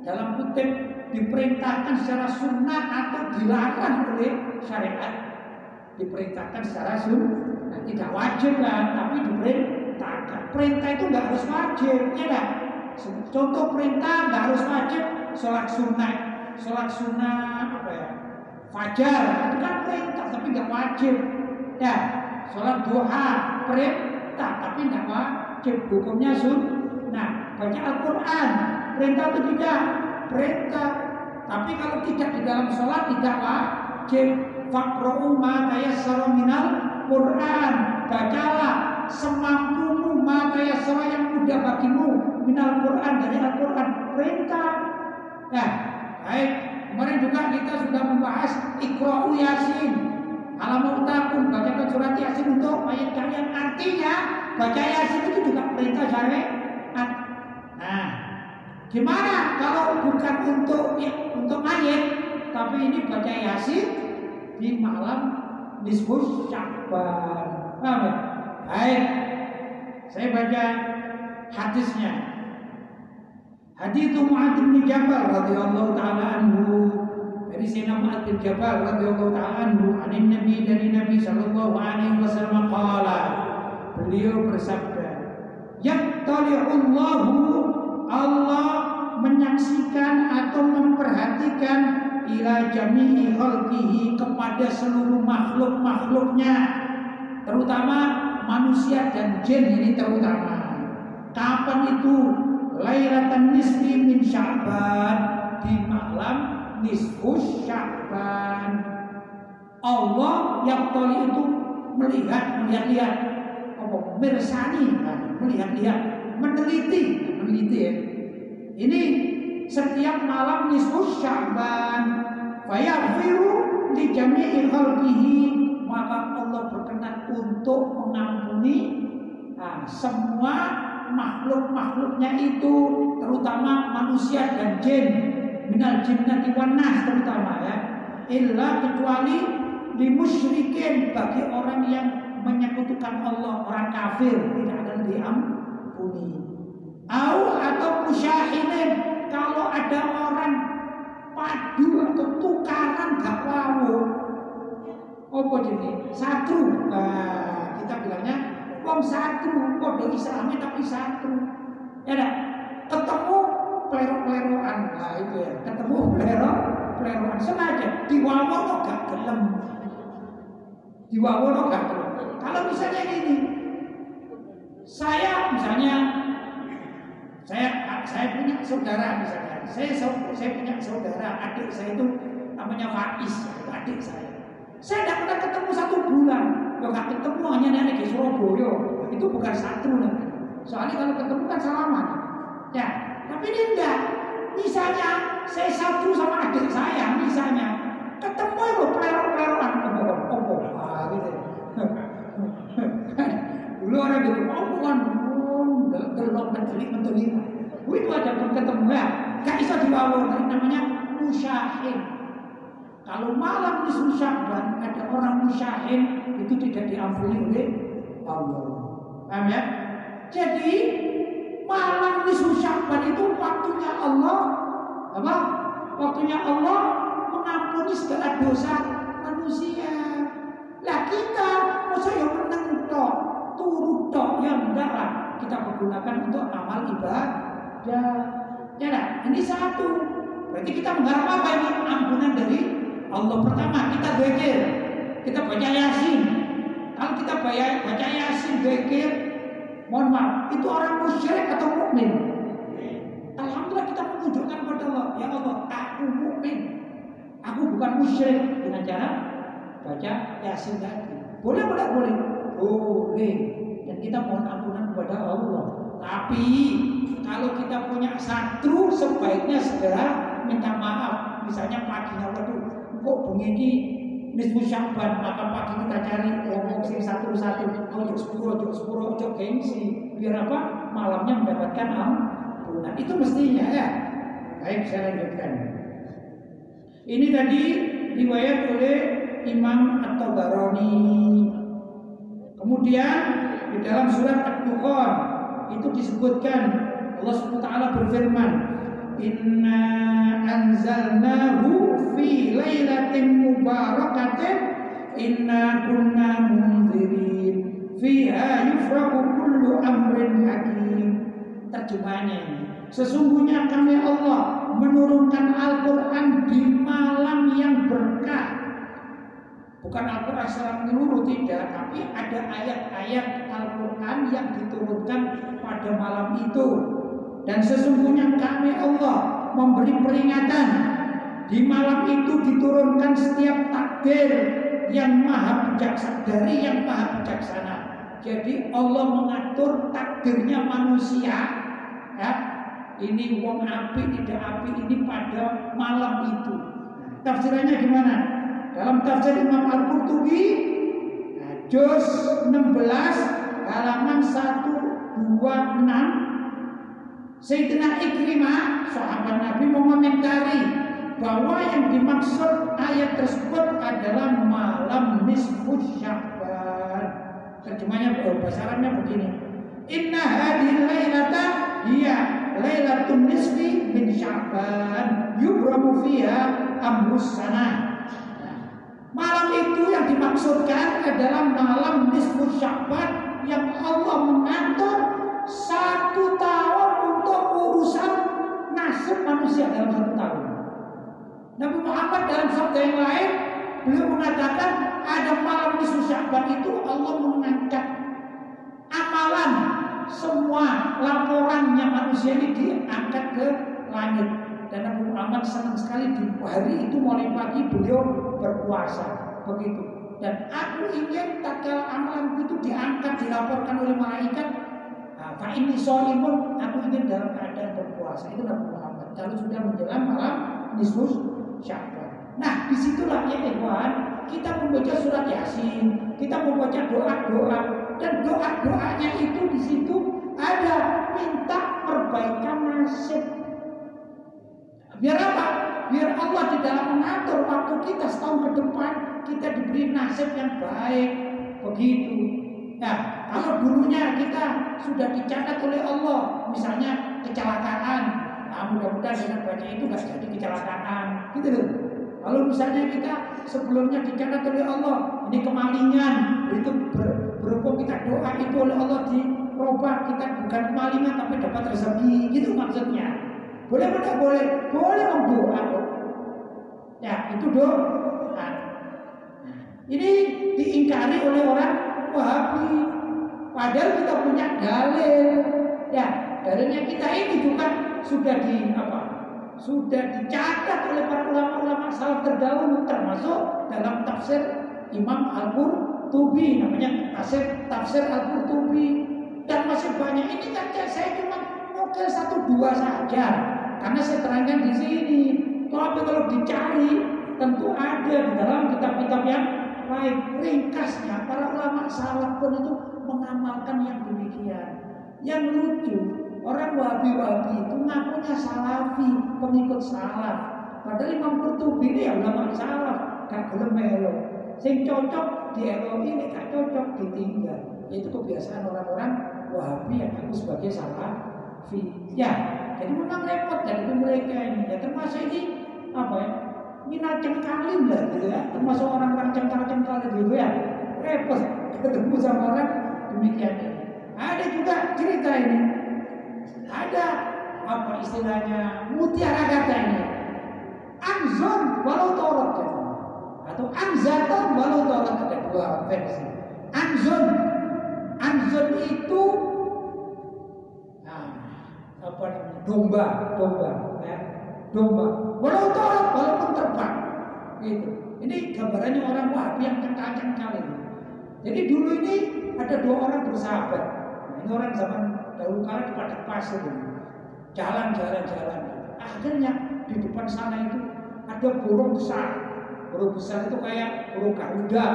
dalam kutip diperintahkan secara sunnah atau dilarang oleh syariat? Diperintahkan secara sunnah. Nah, tidak wajib lah tapi diperintahkan. Perintah itu nggak harus wajib ya kan contoh perintah nggak harus wajib sholat sunnah. Sholat sunnah apa ya? Fajar itu kan perintah tapi nggak wajib. Ya sholat duha perintah tapi nggak wajib hukumnya sunnah baca Al-Quran perintah atau tidak perintah tapi kalau tidak di dalam sholat tidak wajib Fakro'u ma minal Quran. Bacalah semampumu ma tayassara yang mudah bagimu minal Quran dari Al-Quran. Perintah. Ya, baik. Kemarin juga kita sudah membahas Iqra'u Yasin. Alamu takun bacakan surat Yasin untuk ayat kalian. Artinya baca Yasin itu juga perintah syariat. Nah, gimana kalau bukan untuk ya, untuk ayat, tapi ini baca Yasin di malam nisfus Sya'ban. Paham ya? Baik. Saya baca hadisnya. Hadis Mu'adz bin Jabal radhiyallahu taala anhu dari Sayyidina Mu'adz bin Jabal radhiyallahu taala anhu anin Nabi dari Nabi sallallahu alaihi wasallam qala beliau bersabda yattali'ullahu Allah menyaksikan atau memperhatikan ila jami'i khalqihi kepada seluruh makhluk-makhluknya terutama manusia dan jin ini terutama. Kapan itu? Lailatan nisfi min sya'ban di malam nisfu sya'ban. Allah yang toli itu melihat melihat-lihat apa mirsani melihat-lihat meneliti meneliti ya. Ini setiap malam nisfu Sya'ban fayaghfiru li jami'i khalqihi. Maka Allah berkenan untuk mengampuni nah, semua makhluk-makhluknya itu terutama manusia dan jin. Minal jinnati wan nas terutama ya. Illa kecuali di musyrikin bagi orang yang menyekutukan Allah. Orang kafir tidak akan diampuni. Au atau musyahinin kalau ada orang padu atau tukaran gak wawo apa jadi satu. Nah, kita bilangnya wong satu kode Islamnya tapi satu. Ya dah ketemu pelero-peleroan nah itu ya. Ketemu pelero peleroan sengaja diwawono gak gelem gelem kalau misalnya gini saya misalnya saya saya punya saudara misalnya. Saya saya punya saudara adik saya itu namanya Faiz adik saya. Saya tidak pernah ketemu satu bulan. Kalau nggak ketemu hanya nenek di Surabaya. Itu bukan satu nanti soalnya kalau ketemu kan salaman. Ya tapi ini enggak. Misalnya saya satu sama adik saya misalnya. Ketemu itu pelero-peleroan oh, oh, ah, gitu dulu orang di rumah oh, bukan delok mentelik mentelik itu ada ketemu ya gak bisa dibawa namanya musyahid kalau malam nisfu Sya'ban ada orang musyahid itu tidak diampuni oleh Allah. Paham ya? Jadi malam nisfu Sya'ban itu waktunya Allah apa? Waktunya Allah mengampuni segala dosa manusia. Lah kita masa yang menang turut tok yang darah kita pergunakan untuk amal ibadah. Ya nah, ini satu. Berarti kita mengharap apa ini? Ampunan dari Allah. Pertama, kita zikir. Kita baca Yasin. Kalau kita baca, baca Yasin zikir, mohon maaf, itu orang musyrik atau mukmin? Alhamdulillah kita menunjukkan kepada Allah, ya Allah, aku mukmin. Aku bukan musyrik dengan cara baca Yasin tadi. Boleh, boleh, boleh. Boleh. Dan kita mohon ampunan kepada Allah. Tapi kalau kita punya satu sebaiknya segera minta maaf. Misalnya paginya waduh kok begini nisfu syamban maka pagi kita cari yang opsi satu satu. Ojo sepuluh ojo sepuluh ojo gengsi. Biar apa? Malamnya mendapatkan ampunan. Itu mestinya ya. Baik saya lanjutkan. Ini tadi riwayat oleh Imam At-Tabarani kemudian di dalam surat At-Dukhan itu disebutkan Allah SWT berfirman Inna anzalnahu fi lailatin mubarakatin Inna kunna munzirin. Fiha yufraku kullu amrin hakim. Terjemahannya Sesungguhnya kami Allah menurunkan Al-Quran di malam yang berkah Bukan Al-Quran secara menyeluruh tidak, tapi ada ayat-ayat Al-Quran yang diturunkan pada malam itu. Dan sesungguhnya kami Allah memberi peringatan di malam itu diturunkan setiap takdir yang maha bijaksana dari yang maha bijaksana. Jadi Allah mengatur takdirnya manusia. Ya, ini wong api tidak api ini pada malam itu. Tafsirannya gimana? Dalam tafsir Imam Al-Qurtubi nah, juz 16 halaman 126 Sayyidina Ikrimah sahabat Nabi mengomentari bahwa yang dimaksud ayat tersebut adalah malam nisfu Sya'ban. Terjemahnya bahasa Arabnya begini. Inna hadhihi lailata hiya lailatun nisfi min Sya'ban yubramu fiha amrus sanah. Itu yang dimaksudkan adalah malam nisfu Sya'ban yang Allah mengatur satu tahun untuk urusan nasib manusia dalam satu tahun. Nabi Muhammad dalam sabda yang lain beliau mengatakan ada malam nisfu Sya'ban itu Allah mengangkat amalan semua laporannya manusia ini diangkat ke langit dan Nabi Muhammad senang sekali di hari itu mulai pagi beliau berpuasa begitu dan aku ingin tatkala amalan itu diangkat dilaporkan oleh malaikat Nah, Pak ini soimun, aku ingin dalam keadaan berpuasa. Itu Nabi Muhammad. Kalau sudah menjelang malam nisfus Sya'ban. Nah, di situlah ya ikhwan, kita membaca surat Yasin, kita membaca doa-doa, dan doa-doanya itu di situ ada minta perbaikan nasib. Biar apa? Biar Allah di dalam mengatur waktu kita setahun ke depan kita diberi nasib yang baik. Begitu. Nah, kalau dulunya kita sudah dicatat oleh Allah, misalnya kecelakaan, nah mudah-mudahan dengan baca itu nggak jadi kecelakaan, gitu loh. Kalau misalnya kita sebelumnya dicatat oleh Allah, ini kemalingan, itu ber, berhubung kita doa itu oleh Allah dirubah, kita bukan kemalingan tapi dapat rezeki, gitu maksudnya. Boleh apa boleh? Boleh berdoa. Ya, itu doa. Nah, ini diingkari oleh orang Wahabi. Padahal kita punya dalil. Ya, dalilnya kita ini juga sudah di apa? Sudah dicatat oleh para ulama-ulama salaf terdahulu termasuk dalam tafsir Imam Al-Qurtubi namanya tafsir tafsir Al-Qurtubi dan masih banyak ini kan saya cuma nukil satu dua saja karena saya terangkan di sini. Tapi kalau dicari tentu ada di dalam kitab-kitab yang lain. Ringkasnya para ulama salaf pun itu mengamalkan yang demikian. Yang lucu, orang wahabi-wahabi itu ngakunya salafi, pengikut salaf. Padahal Imam Qurtubi ini ya ulama salaf, gak gelem melo. Sing cocok di ini gak cocok ditinggal. Itu kebiasaan orang-orang wahabi yang aku sebagai salafi. Ya, jadi memang repot dari mereka ini. Ya termasuk ini apa ya? Minat cengkalin lah gitu ya. Termasuk orang-orang cengkal-cengkal gitu ya. Repot ketemu sama orang demikian. Ada juga cerita ini. Ada apa istilahnya mutiara kata ini. Anzon walau torot kan. Atau anzaton walau torot ada dua versi. Anzon Anzon itu domba, domba, ya. domba. Walau torot, walaupun terbang, gitu. Ini gambarannya orang Wahabi yang cengkal-cengkal itu. Jadi dulu ini ada dua orang bersahabat. Nah, ini orang zaman dahulu kala di padang pasir Jalan-jalan-jalan. Akhirnya di depan sana itu ada burung besar. Burung besar itu kayak burung Garuda.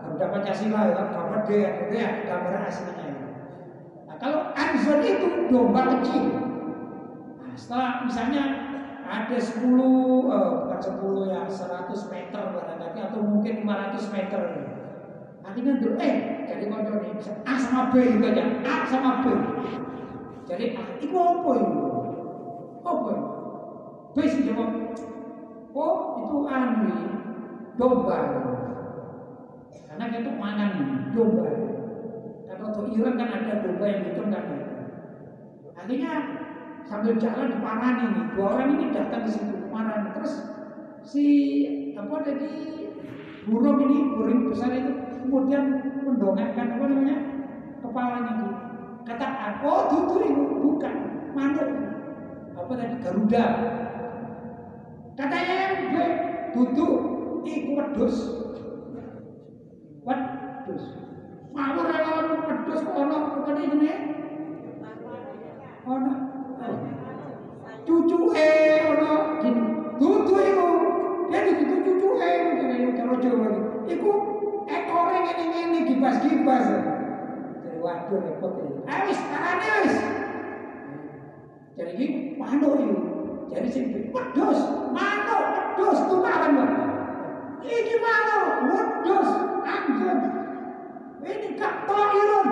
Garuda Pancasila ya, gambar dia, gitu ya, gambar aslinya. Nah, kalau Anzon itu domba kecil. Setelah misalnya ada 10 eh, bukan 10 ya 100 meter barangkali atau mungkin 500 meter Akhirnya dulu, eh, jadi kondo nih, bisa A sama B juga aja, A sama B. Jadi A, itu apa itu? Apa itu? B sih jawab, oh itu anu domba. Karena itu mana nih, domba. Kalau untuk Iran kan ada domba yang hitung kan. Akhirnya sambil jalan diparani nih, dua orang ini datang ke situ parani. Terus si apa tadi burung ini, burung besar itu kemudian mendongakkan apa namanya kepalanya itu. Kata aku oh itu itu bukan manuk. Apa tadi? Garuda. Katanya yang B duduk iku wedus wedus mau relawan wedus ono bukan ini ono cucu eh ono gini duduk itu dia duduk cucu eh ini cara Jawa itu ekore ngene-ngene gibas-gibas. Jadi waduh repot ya. Ayo wis, tarane wis. Jadi iki manuk iki. Jadi sing wedhus, manuk, wedhus tukaran. Iki manuk, wedhus, anjing. Ini gak toirun.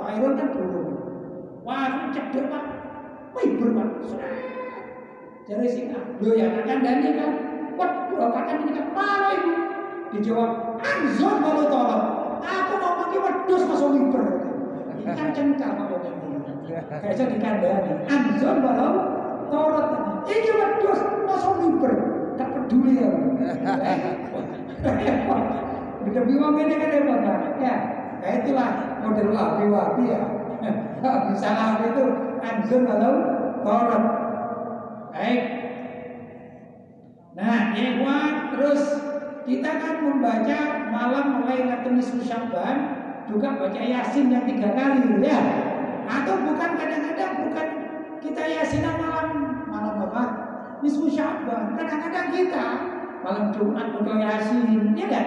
Toirun kan burung. Wah, ini cedek pak. Wibur pak. Jadi sing ah, lho ya kan dan kan. Waduh, kata ini kan mana itu? Dijawab, Anzon kalau tolong. Aku mau pakai wedus masuk liber. Ikan cengkal kalau Kayaknya di kandang. Anzon kalau torot. Ini wedus masuk liber. Tak peduli ya. Udah bingung ini kan repot Ya, nah itulah model wabi-wabi ya. Bisa itu anzon kalau torot. Baik. Nah, ya terus kita kan membaca malam mulai Lailatul Sya'ban juga baca Yasin yang tiga kali ya. Atau bukan kadang-kadang bukan kita yasinan malam malam apa? Nisfu Sya'ban. Kadang-kadang kita malam Jumat baca yasin, ya kan?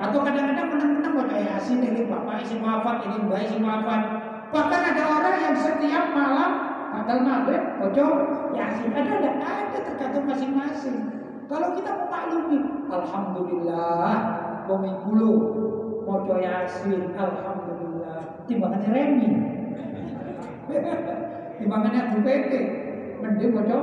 Atau kadang-kadang menang-menang baca yasin ini bapak isi wafat, ini mbak isi wafat. Bahkan ada orang yang setiap malam padahal maghrib baca yasin. Ada ada ada tergantung masing-masing. Kalau kita memaklumi, alhamdulillah, bumi bulu, yasin, alhamdulillah, timbangannya remi, timbangannya BPT, mending mojo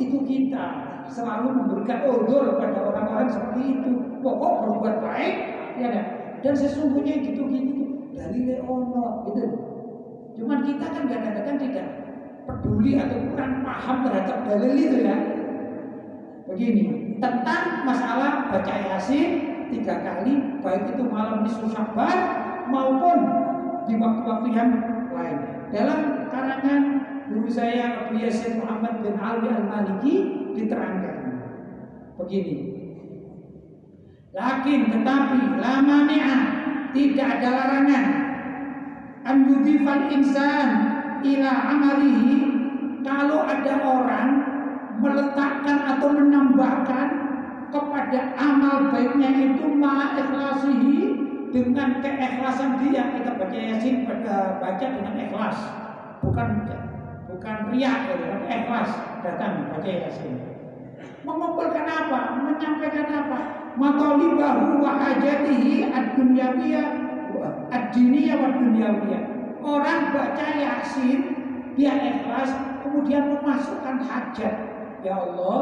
itu kita selalu memberikan odol kepada orang-orang seperti itu. Pokok berbuat baik, ya? Dan sesungguhnya gitu-gitu dari Leono, gitu. Cuman kita kan kadang-kadang tidak peduli atau kurang paham terhadap dalil itu ya. Begini, tentang masalah baca yasin tiga kali, baik itu malam nisfu Sya'ban maupun di waktu-waktu yang lain. Dalam karangan guru saya Abu Yasin Muhammad bin Ali Al-Maliki diterangkan begini. Lakin tetapi lama ni'ah tidak ada larangan an yudhifal insan ila amalihi kalau ada orang meletakkan atau menambahkan kepada amal baiknya itu ma ikhlasihi dengan keikhlasan dia kita baca yasin baca dengan ikhlas. Bukan bukan riak ya, ikhlas datang baca yasin. Mengumpulkan apa? Menyampaikan apa? Matalibahu wa hajatihi ad-dunyawiyah ad-diniyah wa orang baca yasin dia ikhlas kemudian memasukkan hajat. Ya Allah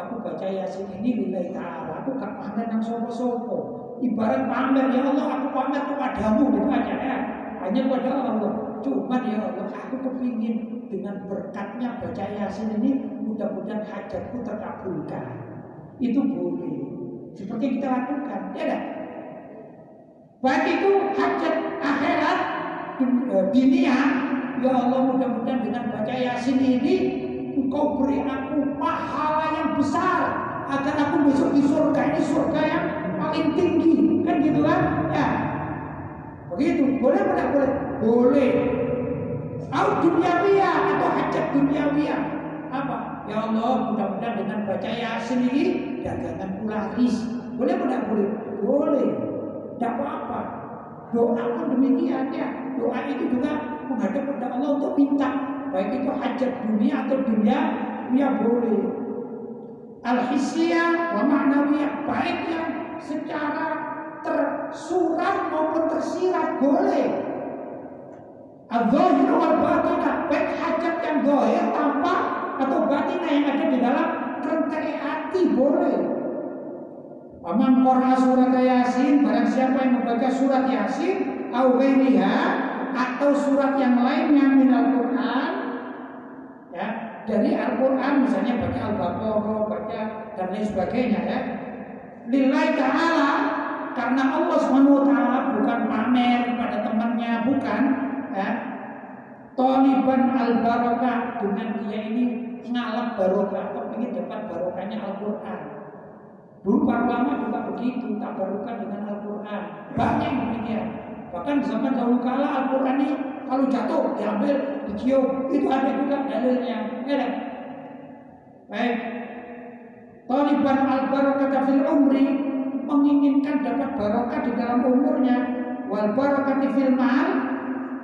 aku baca yasin ini lillahi ta'ala. Aku gak pamer nang sopo-sopo. Ibarat pamer ya Allah aku pamer kepadamu gitu aja ya. Hanya pada Allah. Cuma ya Allah aku kepingin dengan berkatnya baca yasin ini mudah-mudahan hajatku terkabulkan. Itu boleh. Seperti kita lakukan ya kan baik itu hajat akhirat dunia. Ya Allah mudah-mudahan dengan baca yasin ini engkau beri aku pahala yang besar agar aku besok di surga. Ini surga yang paling tinggi. Kan gitu kan? Ya. Begitu. Boleh tidak boleh? Boleh. Au duniawiyah atau hajat duniawiyah apa? Ya Allah mudah-mudahan dengan baca yasin ini dagangan laris boleh tidak boleh? Boleh tidak apa-apa doa pun demikian ya. Doa itu juga menghadap kepada Allah untuk minta. Baik itu hajat dunia atau dunia ya boleh. Al-hisyah wa ma'nawiyah baik yang secara tersurat maupun tersirat boleh. Al-zahir wal batinah baik hajat yang zahir tampak atau batinah yang ada di dalam kerentai hati boleh Aman Qur'an surat Yasin Barang siapa yang membaca surat Yasin Au Atau surat yang lainnya Minal Quran ya dari Al-Quran misalnya baca Al-Baqarah baca dan lain sebagainya ya. Lillahi ta'ala karena Allah SWT bukan pamer pada temannya bukan ya. Toliban al-barokah dengan dia ini ngalap barokah atau ingin dapat barokahnya Al-Quran dulu para ulama juga begitu tak barokah dengan Al-Quran. Banyak demikian. Bahkan zaman dahulu kala Al-Quran ini kalau jatuh diambil dicium. Itu ada juga dalilnya. Ya baik. Taliban al barokah fil umri menginginkan dapat barokah di dalam umurnya. Wal barokah fil mal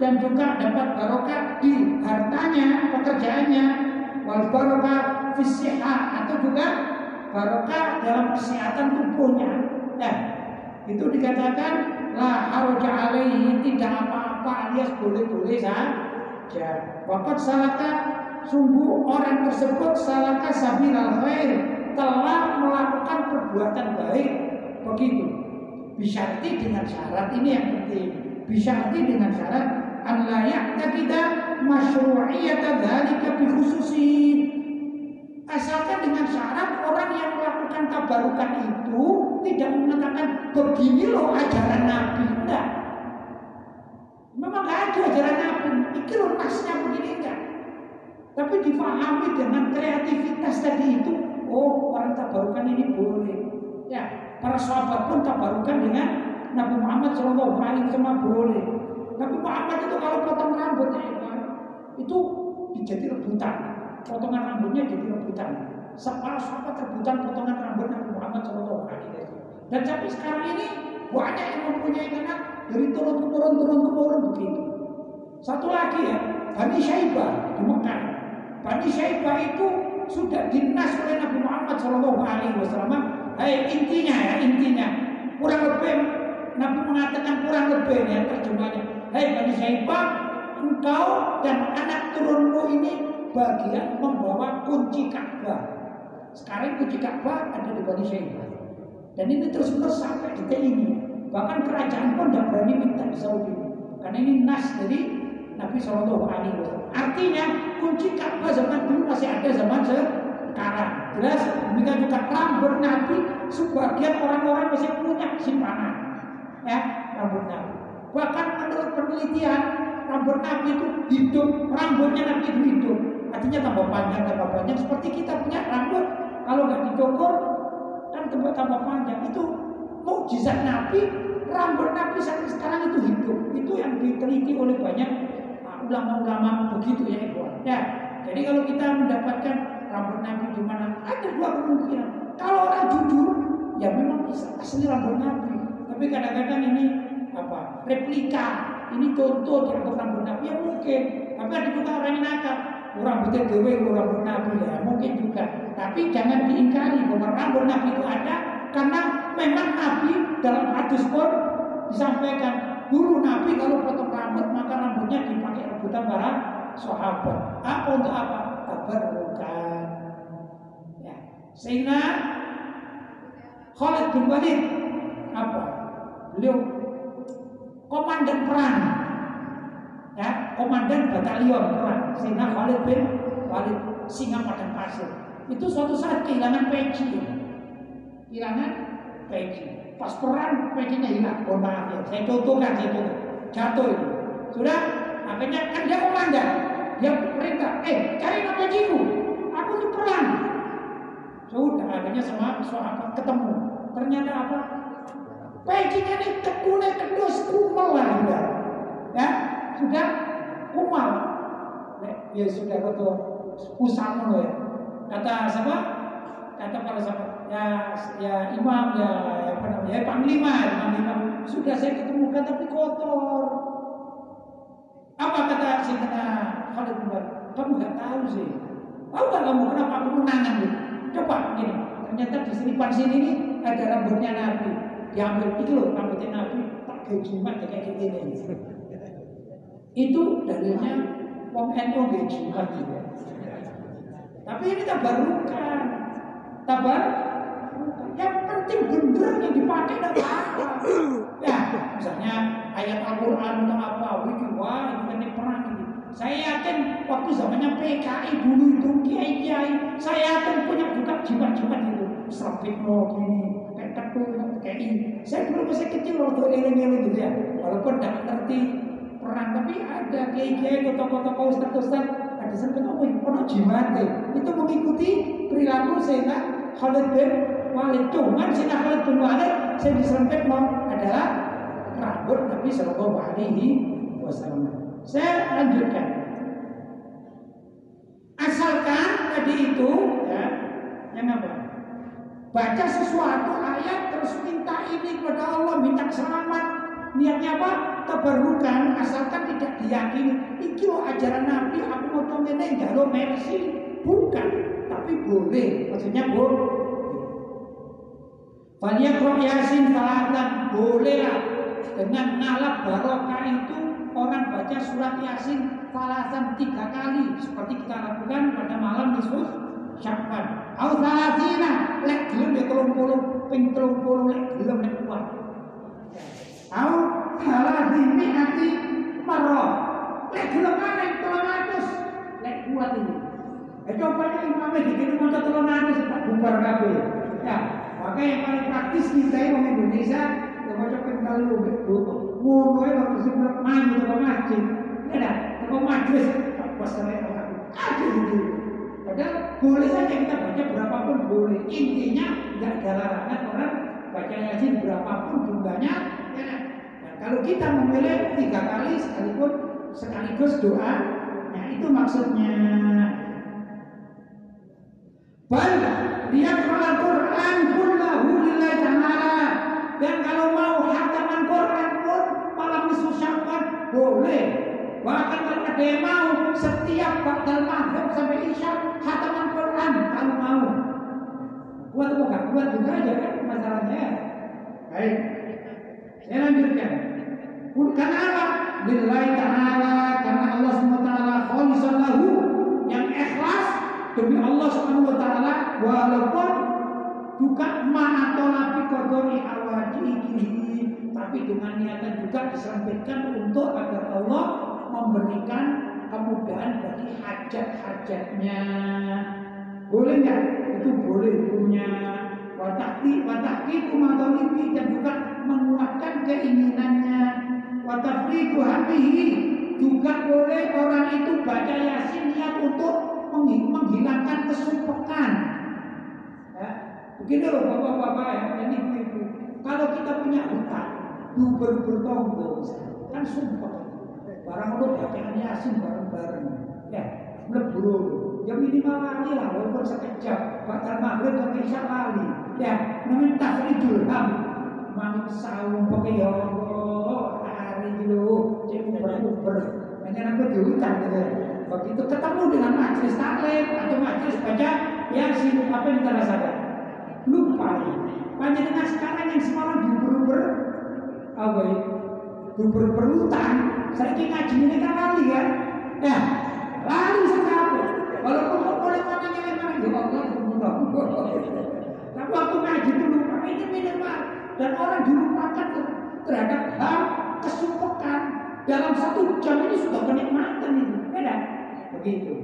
dan juga dapat barokah di hartanya pekerjaannya. Wal barokah fisihah atau juga barokah dalam kesehatan tubuhnya ya itu dikatakan la haroja alaihi tidak apa-apa alias boleh-boleh saja. Wakat salaka sungguh orang tersebut salaka sabilal khair telah melakukan perbuatan baik begitu. Bisyarti dengan syarat ini yang penting. Bisyarti dengan syarat an la ya'taqida masyru'iyata dzalika bi khususi. Asalkan dengan syarat orang yang melakukan tabarukan itu tidak mengatakan begini loh ajaran Nabi. Enggak. Memang nggak ada ajaran Nabi. Ini loh nasnya begini enggak. Tapi difahami dengan kreativitas tadi itu. Oh orang tabarukan ini boleh. Ya, para sahabat pun tabarukan dengan Nabi Muhammad Shallallahu Alaihi Wasallam boleh. Nabi Muhammad itu kalau potong rambut ya, itu jadi rebutan. Potongan rambutnya jadi rebutan. Para sahabat rebutan potongan rambut Nabi Muhammad Shallallahu Alaihi Wasallam. Dan sampai sekarang ini banyak yang mempunyai anak dari turun temurun turun temurun begitu. Satu lagi ya, Bani Syaibah di Mekah. Bani Syaibah itu sudah dinas oleh Nabi Muhammad Shallallahu Alaihi Wasallam. Hai intinya ya intinya kurang lebih Nabi mengatakan kurang lebih ya terjemahnya. Hai Bani Syaibah, engkau dan anak turunmu ini bagian membawa kunci Ka'bah. Sekarang kunci Ka'bah ada di Bani Syaibah. Dan ini terus menerus sampai detik ini. Bahkan kerajaan pun tidak berani minta di Saudi. Karena ini nas dari Nabi Shallallahu Alaihi Wasallam. Artinya kunci Ka'bah zaman dulu masih ada zaman sekarang. Jelas demikian juga rambut Nabi sebagian orang-orang masih punya simpanan. Ya, rambut Nabi. Bahkan menurut penelitian rambut Nabi itu hidup, rambutnya Nabi itu hidup. Artinya tambah panjang, tambah panjang. Seperti kita punya rambut, kalau nggak dicukur kan tambah tambah panjang. Itu mukjizat Nabi, rambut Nabi sampai sekarang itu hidup. Itu yang diteliti oleh banyak ah, ulama-ulama begitu ya Ibu. Ya, jadi kalau kita mendapatkan rambut Nabi di mana ada dua kemungkinan. Kalau orang jujur, ya memang bisa asli rambut Nabi. Tapi kadang-kadang ini apa replika, ini contoh dianggap rambut Nabi ya mungkin. Tapi ada juga orang yang nakal, rambutnya dewe, rambut Nabi ya mungkin juga. Tapi jangan diingkari bahwa rambut Nabi itu ada karena memang Nabi dalam hadis pun disampaikan dulu Nabi kalau potong rambut maka rambutnya dipakai rebutan para sahabat. Apa untuk apa? Tabarrukan. Ya. Sehingga Khalid bin Walid apa? Beliau komandan perang ya komandan batalion perang sehingga Khalid bin Walid singa padang pasir. Itu suatu saat kehilangan peci. Kehilangan peci. Pas perang pecinya hilang. Mohon maaf ya saya contohkan saya contoh jatuh itu. Sudah akhirnya kan dia komandan. Dia perintah eh cari peciku. Aku tuh perang. Sudah akhirnya semua sahabat ketemu. Ternyata apa? Pecinya ini kedune kedus kumal lah ya sudah kumal. Ya sudah betul usang ya. Kata siapa? Kata para sahabat, ya ya imam ya apa namanya? Ya panglima, ya, panglima. Sudah saya ketemukan tapi kotor. Apa kata si kata Khalid bin Kamu nggak tahu sih. Tahu nggak kamu kenapa aku menangan gitu? Coba gini. Ternyata di sini pan sini ini ada rambutnya Nabi. Diambil itu loh rambutnya Nabi. Tak kejumat kayak gini. Itu dalilnya wong NU jimat juga. Tapi ini tabarukan. Tabar yang penting bener yang dipakai tidak apa-apa. Ya, misalnya ayat Al-Quran atau apa, wiki wah itu kan perang ini. Saya yakin waktu zamannya PKI dulu itu kiai kiai, saya yakin punya juga jimat-jimat itu. mau gini, kayak ketul, kayak ini. Saya dulu masih kecil waktu eleng-eleng gitu ya, walaupun tidak ngerti perang tapi ada kiai-kiai tokoh-tokoh ustaz-ustaz ada sempat oh ono jimate itu mengikuti perilaku sehingga Khalid bin Walid. Cuman sehingga Khalid bin Walid saya diserempet mau adalah rambut Nabi Shallallahu Alaihi Wasallam. Saya lanjutkan. Asalkan tadi itu ya yang apa? Baca sesuatu ayat terus minta ini kepada Allah minta selamat niatnya apa keberukan asalkan tidak diyakini. Iki lo ajaran Nabi aku mau tomene lo mercy. Bukan tapi boleh. Maksudnya boleh. Banyak roh yasin falatan bolehlah dengan ngalap barokah itu orang baca surat yasin falatan tiga kali. Seperti kita lakukan pada malam Yesus Syakban. Au salatina lek gelem ya 30 ping 30 lek gelem lek kuat. Au halazimi hati marah. Lek gelem aneh tolong atus. Lek kuat ini. Eh coba ini imamnya dikini tolong atus tak bubar kabeh. Ya, maka yang paling praktis kita orang Indonesia ya mau coba kalau betul. Ngono ya waktu sih maju ke masjid. Ya dah, ke majlis pas saya aku. Ada gitu. Padahal boleh saja kita baca berapapun boleh. Intinya nggak ada larangan orang baca yasin berapapun jumlahnya. Ya, kalau kita memilih tiga kali sekalipun sekaligus doa, nah itu maksudnya. Bal dia Al-Quran kullahu lillahi ta'ala dan kalau mau hataman Quran pun malam nisfu Sya'ban boleh. Bahkan kalau ada yang mau setiap bakal maghrib sampai isya hataman Quran kalau mau. Kuat enggak? Kuat juga aja kan masalahnya. Baik. Saya lanjutkan. Karena apa? Lillahi ta'ala karena Allah SWT khalisan lahu yang ikhlas demi Allah taala. Walaupun juga ma'atolabi kodori awajihi tapi dengan niatan juga disampaikan untuk agar Allah memberikan kemudahan bagi hajat-hajatnya. Boleh nggak? itu boleh hukumnya. Watakti watakti kumatolibi dan juga menguatkan keinginannya watafriku hatihi. Juga boleh orang itu baca yasin niat untuk menghilangkan kesumpekan ya. begini loh bapak-bapak ya dan ibu-ibu. Kalau kita punya hutang duber bertonggo kan sumpah. Barang lo bacaan yasin bareng-bareng. Ya melebur ya minimal lali lah walaupun sekejap bakal maghrib sampai isya lali ya namanya tafridul ham. Mami sawung pakai ya Allah dulu. Uber-uber hanya namanya diutang gitu. Begitu ketemu dengan majlis taklim atau majlis baca yasin apa yang kita rasakan? Lupa. Panjenengan sekarang yang semalam diuber-uber apa ya? Diuber-uber utang saya ngaji ini kan lali kan ya lali sekali walaupun kok boleh mana yang mana ya Allah tapi waktu ngaji itu lupa ini minimal dan orang dilupakan terhadap hal kesumpekan dalam satu jam ini sudah kenikmatan itu beda begitu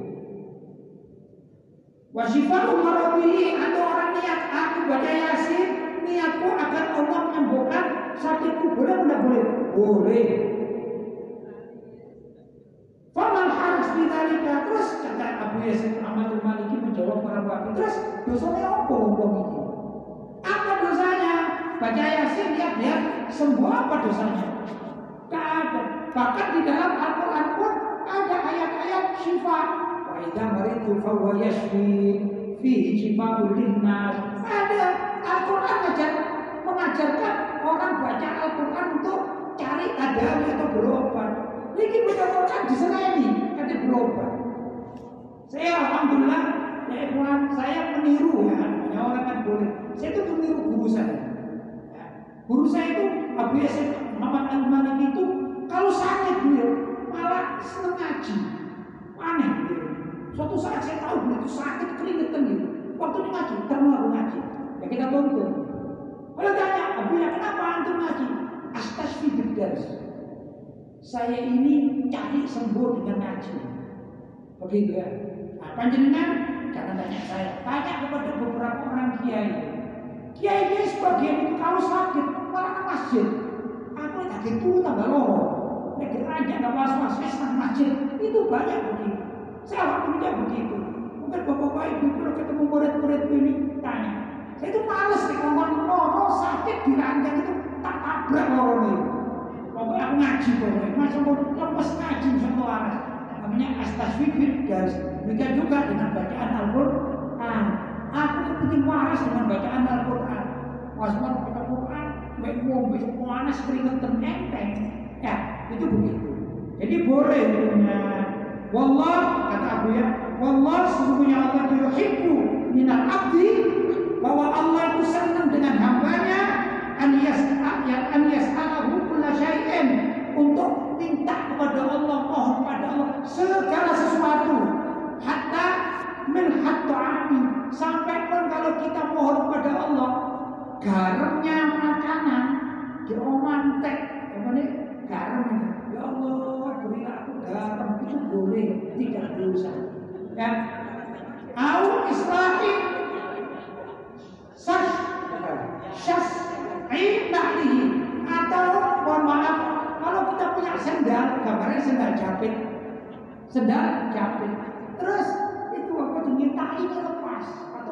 Wasifah umarobihi atau orang niat aku baca yasin niatku agar Allah menyembuhkan sakitku boleh tidak boleh? Boleh. Famal harus ditalika terus kata Abu Yasin Ahmad Maliki menjawab para bapak terus dosanya apa ini? Baca yasin dia dia sembuh apa dosanya? Tak ada. Bahkan di dalam Al-Quran pun ada ayat-ayat sifat wa idza maritu fa huwa yashfi fihi shifaa'un linnas. Ada. Al-Qur'an ajar mengajarkan orang baca Al-Qur'an untuk cari adawi atau berobat. Ini baca Quran diserani ada berobat. Saya alhamdulillah ya ikhwan saya meniru ya ya orang kan boleh. Saya itu meniru guru saya. ya, guru saya itu Abu Yasin Muhammad Al-Malik itu kalau sakit beliau malah seneng ngaji. Aneh. Suatu saat saya tahu beliau itu sakit keringetan gitu. Waktu ini ngaji, aku ngaji. Ya kita tonton. Kalau tanya, Abu ya kenapa antum ngaji? Astasfi bidars. Saya ini cari sembuh dengan ngaji. Begitu ya. Nah, panjenengan jangan tanya saya, tanya kepada beberapa orang kiai. Kiai kiai sebagian itu kalau sakit malah ke masjid. Aku itu tambah loro. Nek raja nggak was-was senang masjid itu banyak begitu. Saya alhamdulillah begitu. Mungkin bapak-bapak ibu kalau ketemu murid-murid ini tanya. Saya itu males nih ngomong loro sakit di ranjang itu tak tabrak loro nih. Pokoknya aku ngaji pokoknya. Masa mau lemes ngaji satu arah. Namanya guys. Demikian juga dengan bacaan Al-Quran. Aku kepenting waras dengan bacaan Al-Quran. Was-was baca Quran, baik ngombe, panas keringetan enteng. Ya, itu begitu. Jadi boleh punya. Wallah kata Abu ya, wallah sesungguhnya Allah yuhibbu minal abdi bahwa Allah itu senang dengan hambanya an yang an yas'alahu kulla syai'in untuk minta kepada Allah, mohon kepada Allah segala sesuatu hatta min ami sampai pun kalau kita mohon kepada Allah garamnya makanan diomantek apa nih garam ya Allah berilah aku garam itu boleh tidak dosa. Ya. Au islahi sas. Syas indahlihi atau mohon maaf kalau kita punya sendal gambarnya sendal jepit sendal jepit terus itu apa diminta ini lepas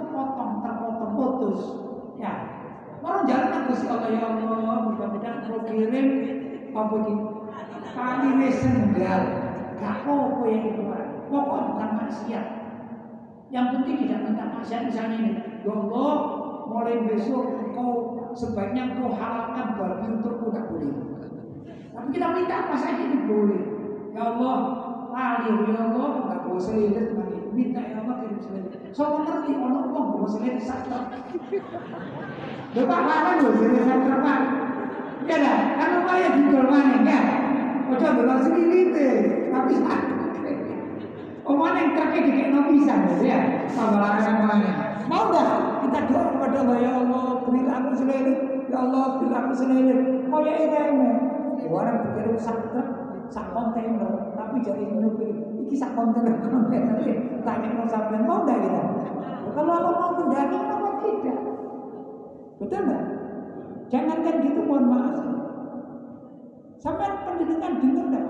atau potong terpotong putus ya orang jalan Gusti Allah ya Allah mudah-mudahan kalau kirim apa gitu kali ini sendal gak apa yang itu Pokok bukan maksiat. Yang penting tidak minta maksiat misalnya ini. Ya Allah, mulai besok kau sebaiknya kau halalkan babi untukku tak boleh. Tapi kita minta apa saja itu boleh. Ya Allah, lali ya Allah, boleh selilit minta ya selilit. So ngerti uang bawa selilit sakit. Bapak mana loh selilit sakit pak? Ya dah, kan lumayan di mana kan? Ojo dolan selilit tapi sakit. Omongan yang kakek dikit no bisa ya, sama larangan mana? Mau dah kita doa kepada Allah ya Allah berilah aku selilit, ya Allah berilah aku selilit. Mau ya ini orang pikir sak truk, sak kontainer, tapi jadi nyupir iki sak kontainer kontainer tanya mau sampai mau dah kita. Kalau Allah mau mendaki kenapa tidak? Betul nggak? Jangankan gitu mohon maaf. Sampai pendidikan dengar nggak?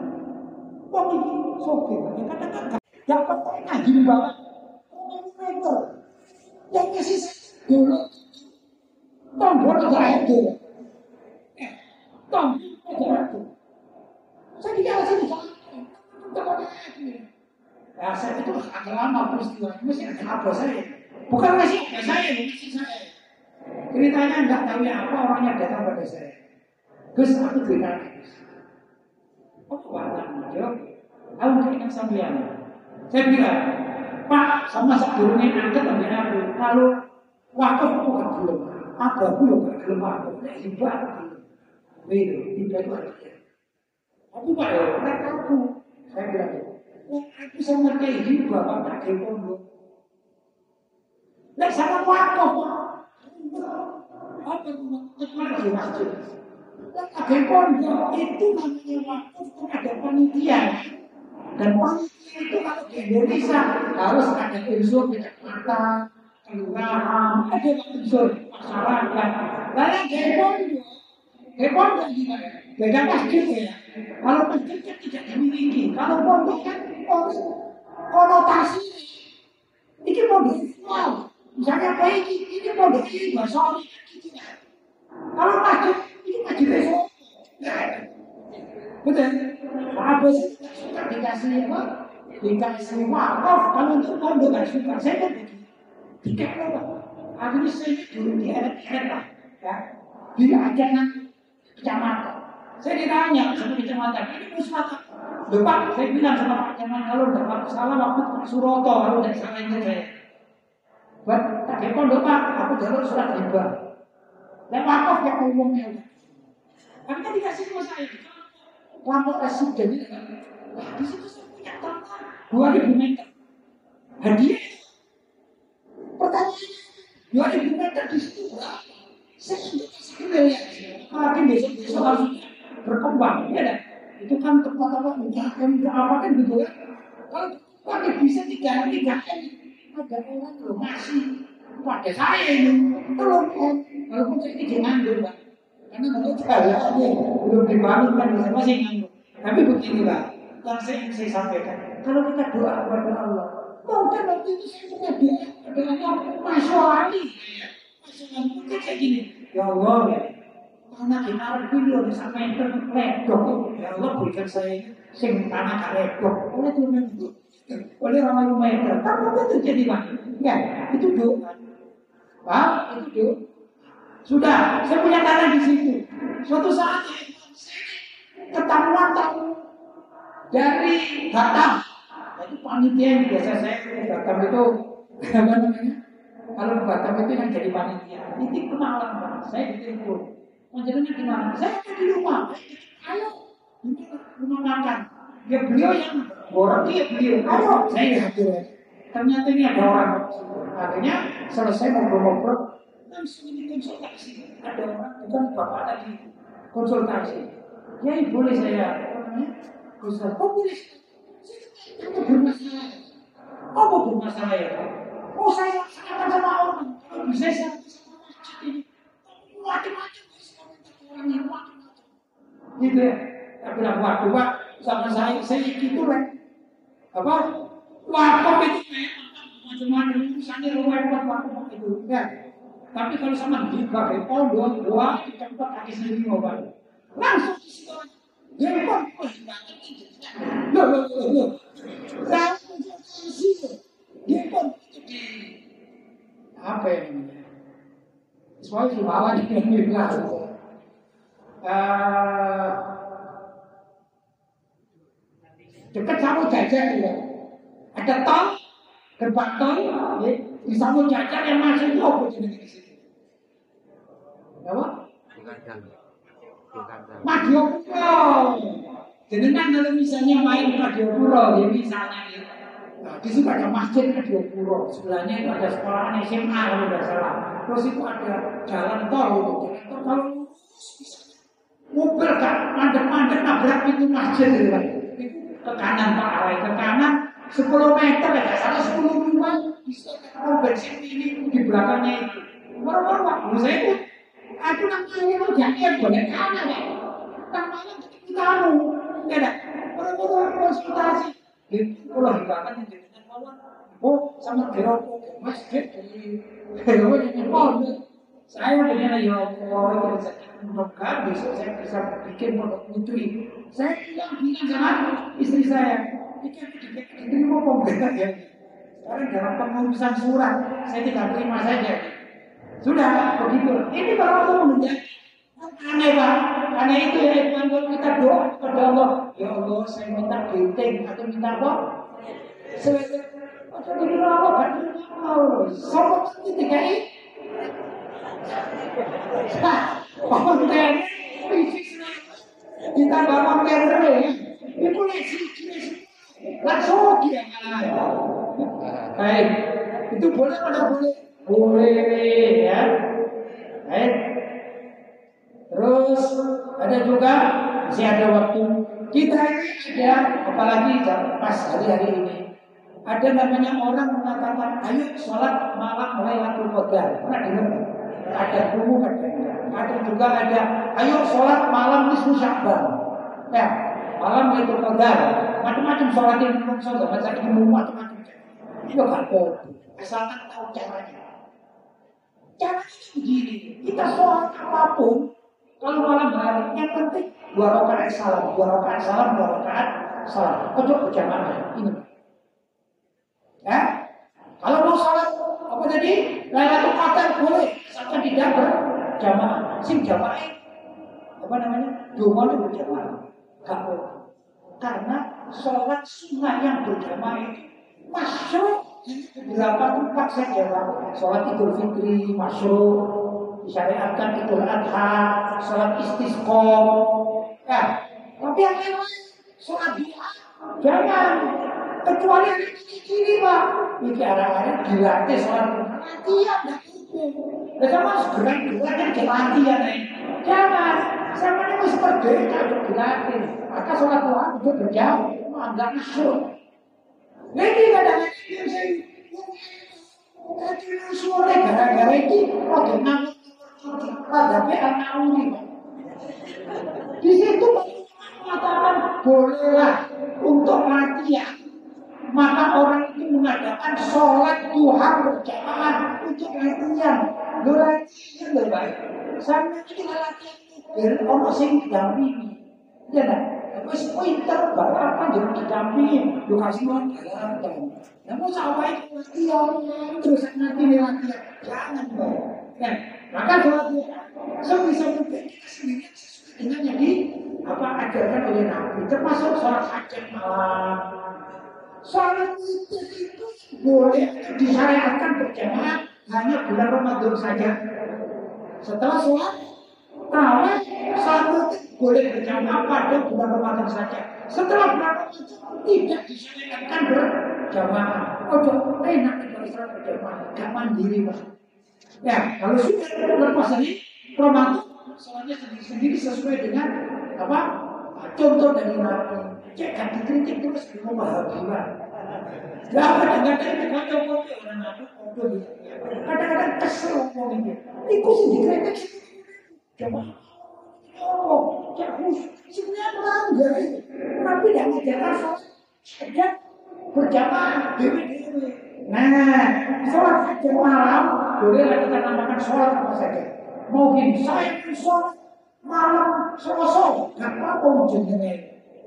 Wong ini soke, ya kadang-kadang yang penting ngaji bawah meter. Yang ngasih dulu tombol ada itu. Tombol ada itu. Saya di jalan sini Ya, saya itu agak lama peristiwa ini masih ada saya. Bukan masih ada saya, masih saya. Ceritanya enggak tahu ya apa orangnya datang pada saya. Gus, aku cerita. Oh, warna hijau. Aku keinginan sambian. Saya bilang, Pak, sama sebelumnya angkat ambil aku. Kalau wakaf aku gak belum. Apa aku yang gak belum aku. Nah, hibah aku. Itu, hibah itu ada. Aku pak ya, aku. Saya bilang, oh, aku sama kayak hibah, Pak, tak kayak pondok. Nah, sama wakaf. Apa ke mana di masjid? Kaget pondok itu namanya wakaf ada panitia. Dan panitia itu kalau di Indonesia harus ada unsur kecamatan, kelurahan, ada unsur masyarakat. Depon, Depon kan gimana? Beda masjid ya. Kalau masjid kan tidak dimiliki. Kalau pondok kan konotasi. Ini pondok Islam. Misalnya kayak ini, ini pondok ini bahasa Kalau masjid, ini masjid besok. Betul. Apa sih? Suka dikasih apa? Dikasih wakaf. Kalau untuk pondok kan suka. Saya kan tiket apa? Akhirnya saya dulu di heret lah. Ya. Di ajaran kecamatan. Saya ditanya sama kecamatan, ini musyawarah. Loh Pak, saya bilang sama Pak Camat kalau dapat salah waktu Pak Suroto kalau tidak salah ini saya. Buat tak pondok Pak, aku jalur surat riba. Dan wakaf yang umumnya. Tapi kan dikasih sama saya. Residen ini. Wah, di situ saya punya tanah. Dua ribu meter. Hadiah. Pertanyaannya, dua ribu meter di situ berapa? Saya sudah kasih miliar. Makin besok-besok harus berkembang. Ya kan? Itu kan tempat apa? Menjaga, apa kan gitu ya. Kalau pakai bisa tiga tiga ada orang loh masih. Pada saya ini kan walaupun saya ini nganggur pak. Karena untuk jalannya belum dibangun kan bisa masih nganggur. Tapi begini pak. Yang saya ingin saya sampaikan. Kalau kita doa kepada Allah mungkin waktu itu saya punya doa dengan Allah masya Ali masya Allah. Mungkin kayak gini. Ya Allah ya karena kemarin video bisa main ledok ya Allah berikan saya sing tanah ledok oleh Tuhan itu oleh orang meter. Kan mungkin terjadi pak. Ya, itu doa. Pak, itu doa. Sudah, saya punya tanah di situ. Suatu saat ketahuan tahu dari Batam. Itu panitia yang biasa saya ke itu apa namanya? Kalau Batam itu yang jadi panitia. Titik kenalan. Saya ditelepon. Menjadinya gimana? Saya ada di rumah. Ayo, ini rumah makan. Ya beliau yang borong dia beliau. Ayo, saya hadir. Ternyata ini ada orang. Akhirnya selesai ngobrol-ngobrol, langsung ini konsultasi. Ada orang, bukan bapak tadi konsultasi. Ya boleh saya? Ustaz, kok boleh? Saya bermasalah. Oh, mau bermasalah ya? Oh, saya katakan sama orang. Bisa saya sama masjid ini. Macam-macam. Yang. Gitu ya. Saya bilang, sama saya, gitu. Apa? Wakaf itu macam-macam wakaf itu kan. Tapi kalau sama di bagai pondok dua tempat kaki sendiri mau. Langsung di situ. Ya pun di apa di bilang uh, dekat sama jajar ya. Ada tol, gerbang tol, ya, di sama jajar yang masuk itu apa jenis di situ? Apa? Madio Puro. Jenengan kalau misalnya main Madio Puro, ya misalnya ya. Nah, di situ ada masjid Madio Puro. Sebelahnya itu ada sekolah SMA kalau tidak salah. Terus itu ada jalan tol. Jalan tol kalau mobil kan mandek-mandek nabrak pintu masjid gitu. Itu ke kanan Pak arah ke kanan 10 meter ya salah 10 rumah bisa ketemu bensin ini di belakangnya itu. Moro-moro waktu saya itu aku namanya itu jadi boleh kanan ya. Namanya kita tahu, ya dah. Moro-moro konsultasi. Itu kalau di belakang yang jadi Oh, sama kira masjid di Hewan yang saya dengan ya Allah, mudah besok saya bisa bikin pondok putri. Saya bilang bilang sama istri saya, ini mau pembela ya. Sekarang dalam pengurusan surat, saya tidak terima saja. Sudah begitu. Ini baru aku menunjuk. Aneh pak, aneh itu ya kalau kita doa kepada Allah, ya Allah saya minta benteng atau minta apa? Saya atau dikira Allah, bantu Allah. Sobat ketika ini konten kita bawa konten itu langsung dia baik. Itu boleh atau boleh? Boleh ya. Baik. Terus ada juga? Masih ada waktu. Kita ini ada apalagi pas hari-hari ini. Ada namanya orang mengatakan ayo sholat malam mulai laku Qadar. Pernah dengar ada guru ada ada juga ada ayo sholat malam nisfu syakban. Ya malam itu qadar macam-macam sholat yang belum sholat macam ilmu macam-macam. Itu gak asalkan tahu caranya. Caranya begini kita sholat apa pun kalau malam hari yang penting dua rakaat salam dua rakaat salam dua rakaat salam. Ojo berjamaah ini. Ya kalau mau sholat apa tadi Lailatul Qadar boleh asalkan tidak berjamaah. Sim jamaah apa namanya? Dungo berjamaah. Gak boleh. Karena sholat sunnah yang berjamaah itu masuk beberapa tempat saja Sholat Idul Fitri masuk, disyariatkan Idul Adha, sholat istisqa. Ya, tapi yang lain sholat duha jangan kecuali yang ini kiri pak. Ini arah-arah dilatih sholat latihan Nah, sama segera dua kan latihan nih. Jangan, sama ini harus merdeka dilatih. Maka sholat doa itu berjauh, enggak masuk. Ini kadang-kadang yang saya Kecil sore gara-gara ini, oke nangis, tapi anak uli. Di situ mengatakan bolehlah untuk latihan maka orang itu mengadakan sholat Tuhan berjamaah untuk latihan. Lo latihan lo baik. Sampai kita latihan biar orang sing didampingi. Ya nah, wis pinter balapan jadi didampingi. Lo kasih mau balapan. Namun sama itu latihan terus nanti latihan. Jangan dong. Nah, maka sholat Tuhan sebisa mungkin kita sendiri sesuai dengan yang di apa ajarkan oleh Nabi termasuk sholat hajat malam boleh disyariatkan berjamaah hanya bulan Ramadan saja. Setelah sholat tarawih satu boleh berjamaah pada bulan Ramadan saja. Setelah bulan Ramadan tidak disyariatkan berjamaah. Oh, enak kalau Islam berjamaah, gak mandiri mas. Ya, kalau sudah lepas ini Ramadan sholatnya sendiri-sendiri sesuai dengan apa contoh dari Nabi. Cek dikritik terus mau bahagia. Gak kopi orang aku kopi. Kadang-kadang kesel ngomong ini. Iku sih dikritik. Coba. Oh, khusus. Sebenarnya melanggar. Tapi tidak ngajar saja berjamaah dewi-dewi. Nah, sholat hajat malam bolehlah kita namakan sholat apa saja. Mau gini, saya sholat malam selesai, gak apa-apa ujungnya.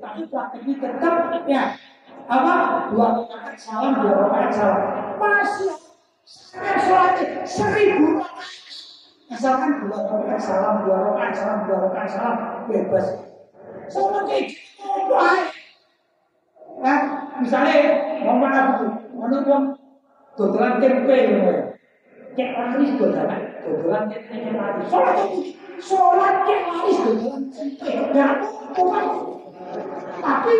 Tapi prakteknya tetap ya apa? Dua rakaat salam dua rakaat salam masih. Saya sholat seribu asalkan dua rakaat salam dua rakaat salam dua rakaat salam bebas. Sholat kayak gitu nah misalnya ngomong apa tuh menurut dodolan tempe ya cek laris dodolan dodolan tempe cek laris sholat sholat cek laris dodolan tempe. Ya bukan tapi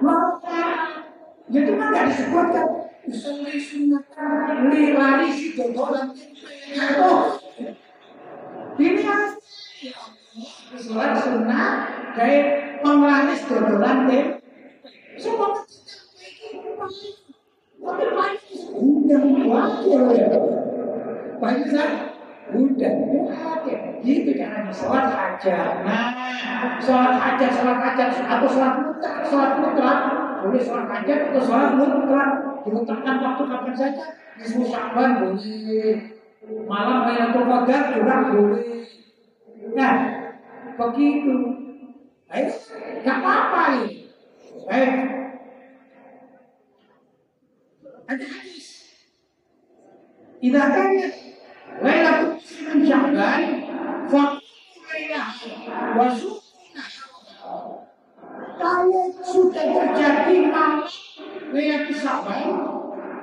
ya itu kan nggak disebutkan usulli sunatan li laris dodolan tempe oh ini sholat sunnah kayak penglaris dodolan tempe semua tapi banyak udah wakil ya. Banyak kan? Udah wakil. Gitu caranya sholat hajat. Nah, sholat hajat, sholat hajat atau sholat mutlak, sholat mutlak. Boleh sholat hajat atau sholat mutlak. Dimutlakkan waktu kapan saja. Nisfu Sya'ban boleh. Malam Lailatul Qadar juga boleh. Nah, begitu. Ayo, nggak apa-apa ini. Baik, ada hadis. Kanat lailatul min Sya'ban fa lailah wa kalau sudah terjadi malam lailatul Sya'ban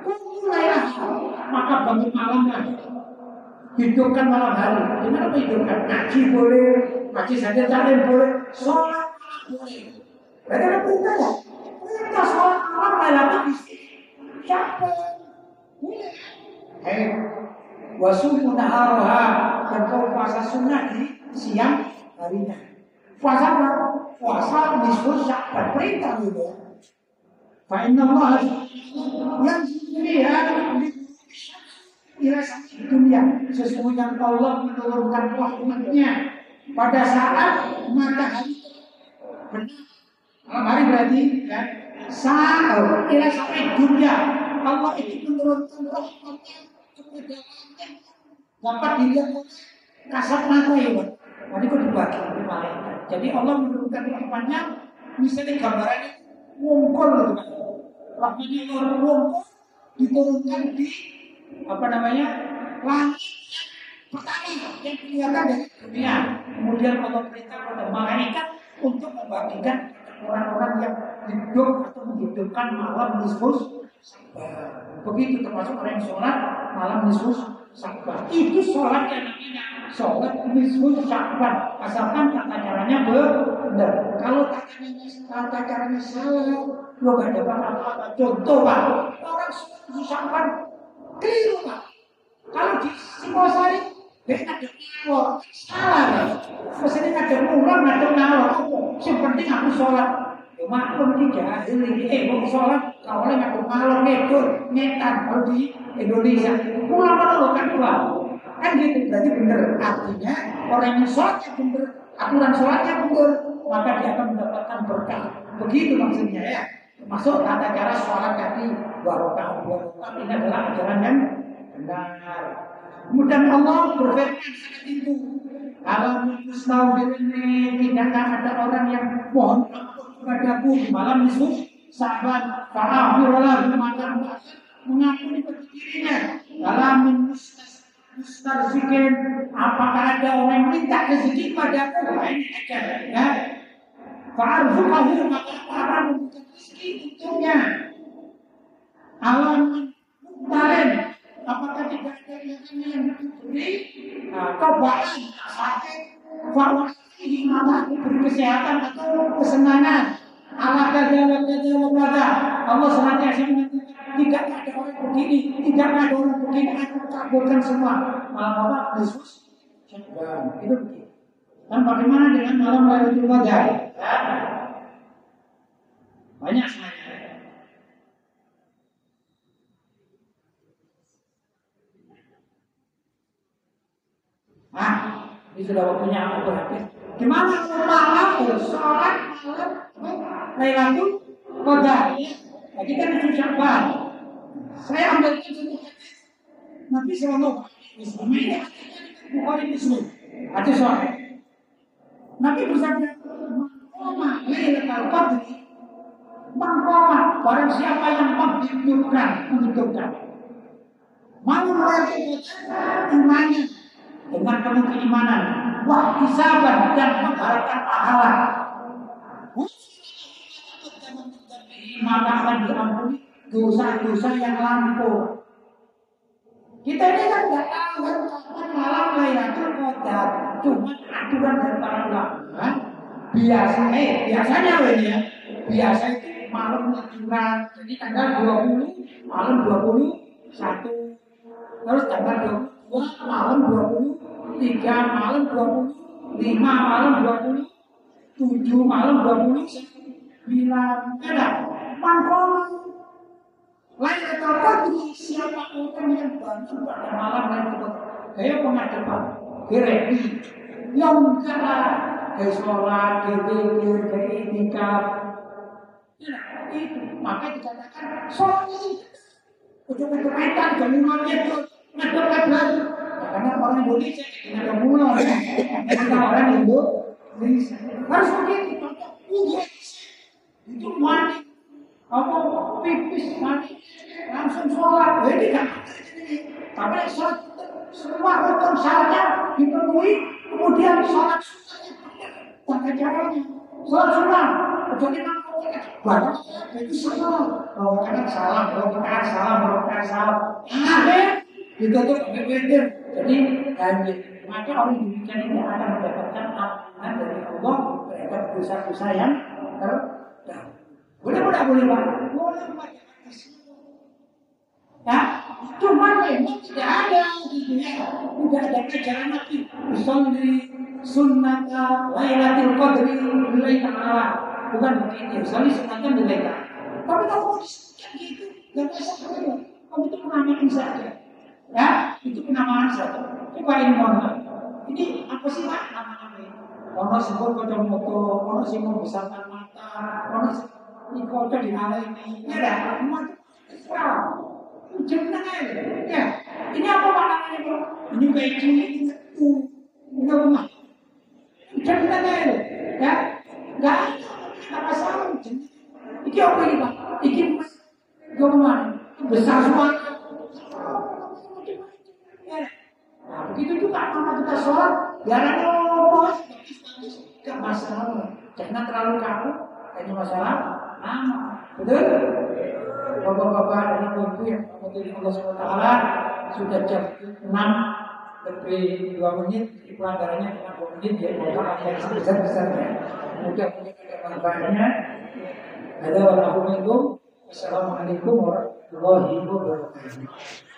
mulailah maka bangun malam lah. Hidupkan malam hari. Gimana menghidupkan ngaji boleh ngaji saja taklim boleh. Sholat boleh. Berarti ada perintah ya? Perintah sholat malam lailatul capek. Eh, wasumu naharoha dan kau puasa sunnah di siang harinya. Puasa apa? Puasa nisfu syakban perintah gitu. Fa inna Allah yang lihat ila dunia sesungguhnya Allah menurunkan rahmatnya pada saat matahari benar hari berarti kan Sa'al ila dunia Allah itu menurunkan rahmatnya kepada dapat dilihat kasat mata ya Pak. Tadi kok dibagi oleh malaikat. Jadi Allah menurunkan rahmatnya misalnya gambarannya wongkol gitu kan. Rahmatnya Allah wongkol diturunkan di apa namanya langit pertama yang kelihatan dari dunia. Kemudian Allah perintah kepada malaikat untuk membagikan orang-orang yang hidup atau menghidupkan malam nisfus Begitu termasuk orang yang sholat malam nisfus sabar. Itu sholat yang namanya sholat nisfus sabar. Asalkan tata caranya benar. Kalau tata caranya salah, lo gak dapat apa-apa. Contoh pak, orang nisfus sabar keliru pak. Kalau di Singosari dia ada ngalor, salah. Maksudnya ada mulan, ada ngalor. Yang penting aku sholat maklum ki jahil iki eh wong salat kawale ngaku malon ngedur ngetan kalau di Indonesia. Pulang mana lo kan pulang. Kan gitu berarti bener. Artinya orang yang sholatnya bener aturan sholatnya bener maka dia akan mendapatkan berkah. Begitu maksudnya ya. Masuk tata cara sholat tadi barokah barokah ini adalah ajaran yang benar. Kemudian Allah berfirman saat itu. Kalau mustahil ini tidak ada orang yang mohon kepadaku di malam nisfu sahabat fa'afirolah maka mengampuni dirinya dalam mustarzikin apakah ada orang yang minta rezeki padaku nah, ini aja ya. Fa'arzukahu maka akan memberikan rezeki untuknya. Alam mutalen apakah tidak ada yang diberi? Cobaan sakit maka diberi kesehatan atau kesenangan. Allah kata kata kata Allah senantiasa mengatakan tidak ada orang begini, tidak ada orang begini, aku kabulkan semua. Malam apa? Yesus Syakban. Itu begitu. Dan bagaimana dengan malam Lailatul Qadar? Banyak sekali. Nah, ini sudah waktunya aku berhabis. Gimana malam sholat malam Lailatul Qadar? Jadi kan itu Syakban. Saya ambil itu Sallallahu Bukhari Muslim. Ada soal. Nabi bersabda, "Oma Lailatul Qadri Mengkoma barang siapa yang. Mau merasakan imannya dengan penuh keimanan, wah isaban dan mengharapkan pahala. Maka akan diampuni dosa-dosa yang lampau. Kita ini kan nggak tahu kan kapan malam Lailatul Qadar. Cuma aturan dari para ulama biasa eh biasanya ini ya biasa itu malam curang jadi tanggal 20 malam 21 terus tanggal 22 malam 20 3 malam 20 5 malam 20 7 malam 20 9 ada mangkong Lailatul Qadar siapa orang yang bantu pada malam Lailatul Qadar kayak pengadepan gerepi yang kalah kayak sholat, zikir, kayak itikaf. Ya, itu. Maka dikatakan sholat. Ini udah keteretan jam lima itu. Karena orang Indonesia ada mulai. Kita orang Indonesia. Harus begitu. Itu mandi. Apa pipis mandi. Langsung sholat. Jadi kan. Tapi sholat semua rukun syaratnya dipenuhi kemudian sholat pakai caranya sholat sunnah. Jadi banyak. Itu salah kalau kadang salah kalau kita salah kalau kita salah akhir ditutup pinggir jadi lanjut maka orang demikian ini akan mendapatkan ampunan dari Allah terhadap dosa-dosa yang terdahulu boleh boleh boleh pak? Boleh pak. Ya cuma memang tidak ada di dunia tidak ada ajaran Nabi Usalli sunnata lailatul qadri lillahi ta'ala bukan begitu. Usalli sunnata lillahi ta'ala tapi kalau mau disebutkan gitu gak bisa kamu itu penamaan saja ya itu penamaan saja coba ini mohon ini apa sih pak nama-nama ini ono sebut kocok moto ono sih mau besarkan mata ono ini kocok di hal ini ya dah macam jeneng ya. Ini apa maknanya bro? Ini kayak gini itu enggak rumah. Jeneng aja ya. Enggak apa salah jeneng. Iki apa ini pak? Iki rumah besar semua. Nah, begitu juga nama kita sholat, biaran apa? Gak masalah, jangan terlalu kaku, hanya masalah nama, betul? Bapak-bapak dan ibu-ibu yang mengikuti Allah SWT sudah jam 6 lebih 2 menit pelanggarannya cuma 2 menit ya. Maaf yang sebesar-besarnya mudah-mudahan ada manfaatnya. Ada Assalamualaikum warahmatullahi wabarakatuh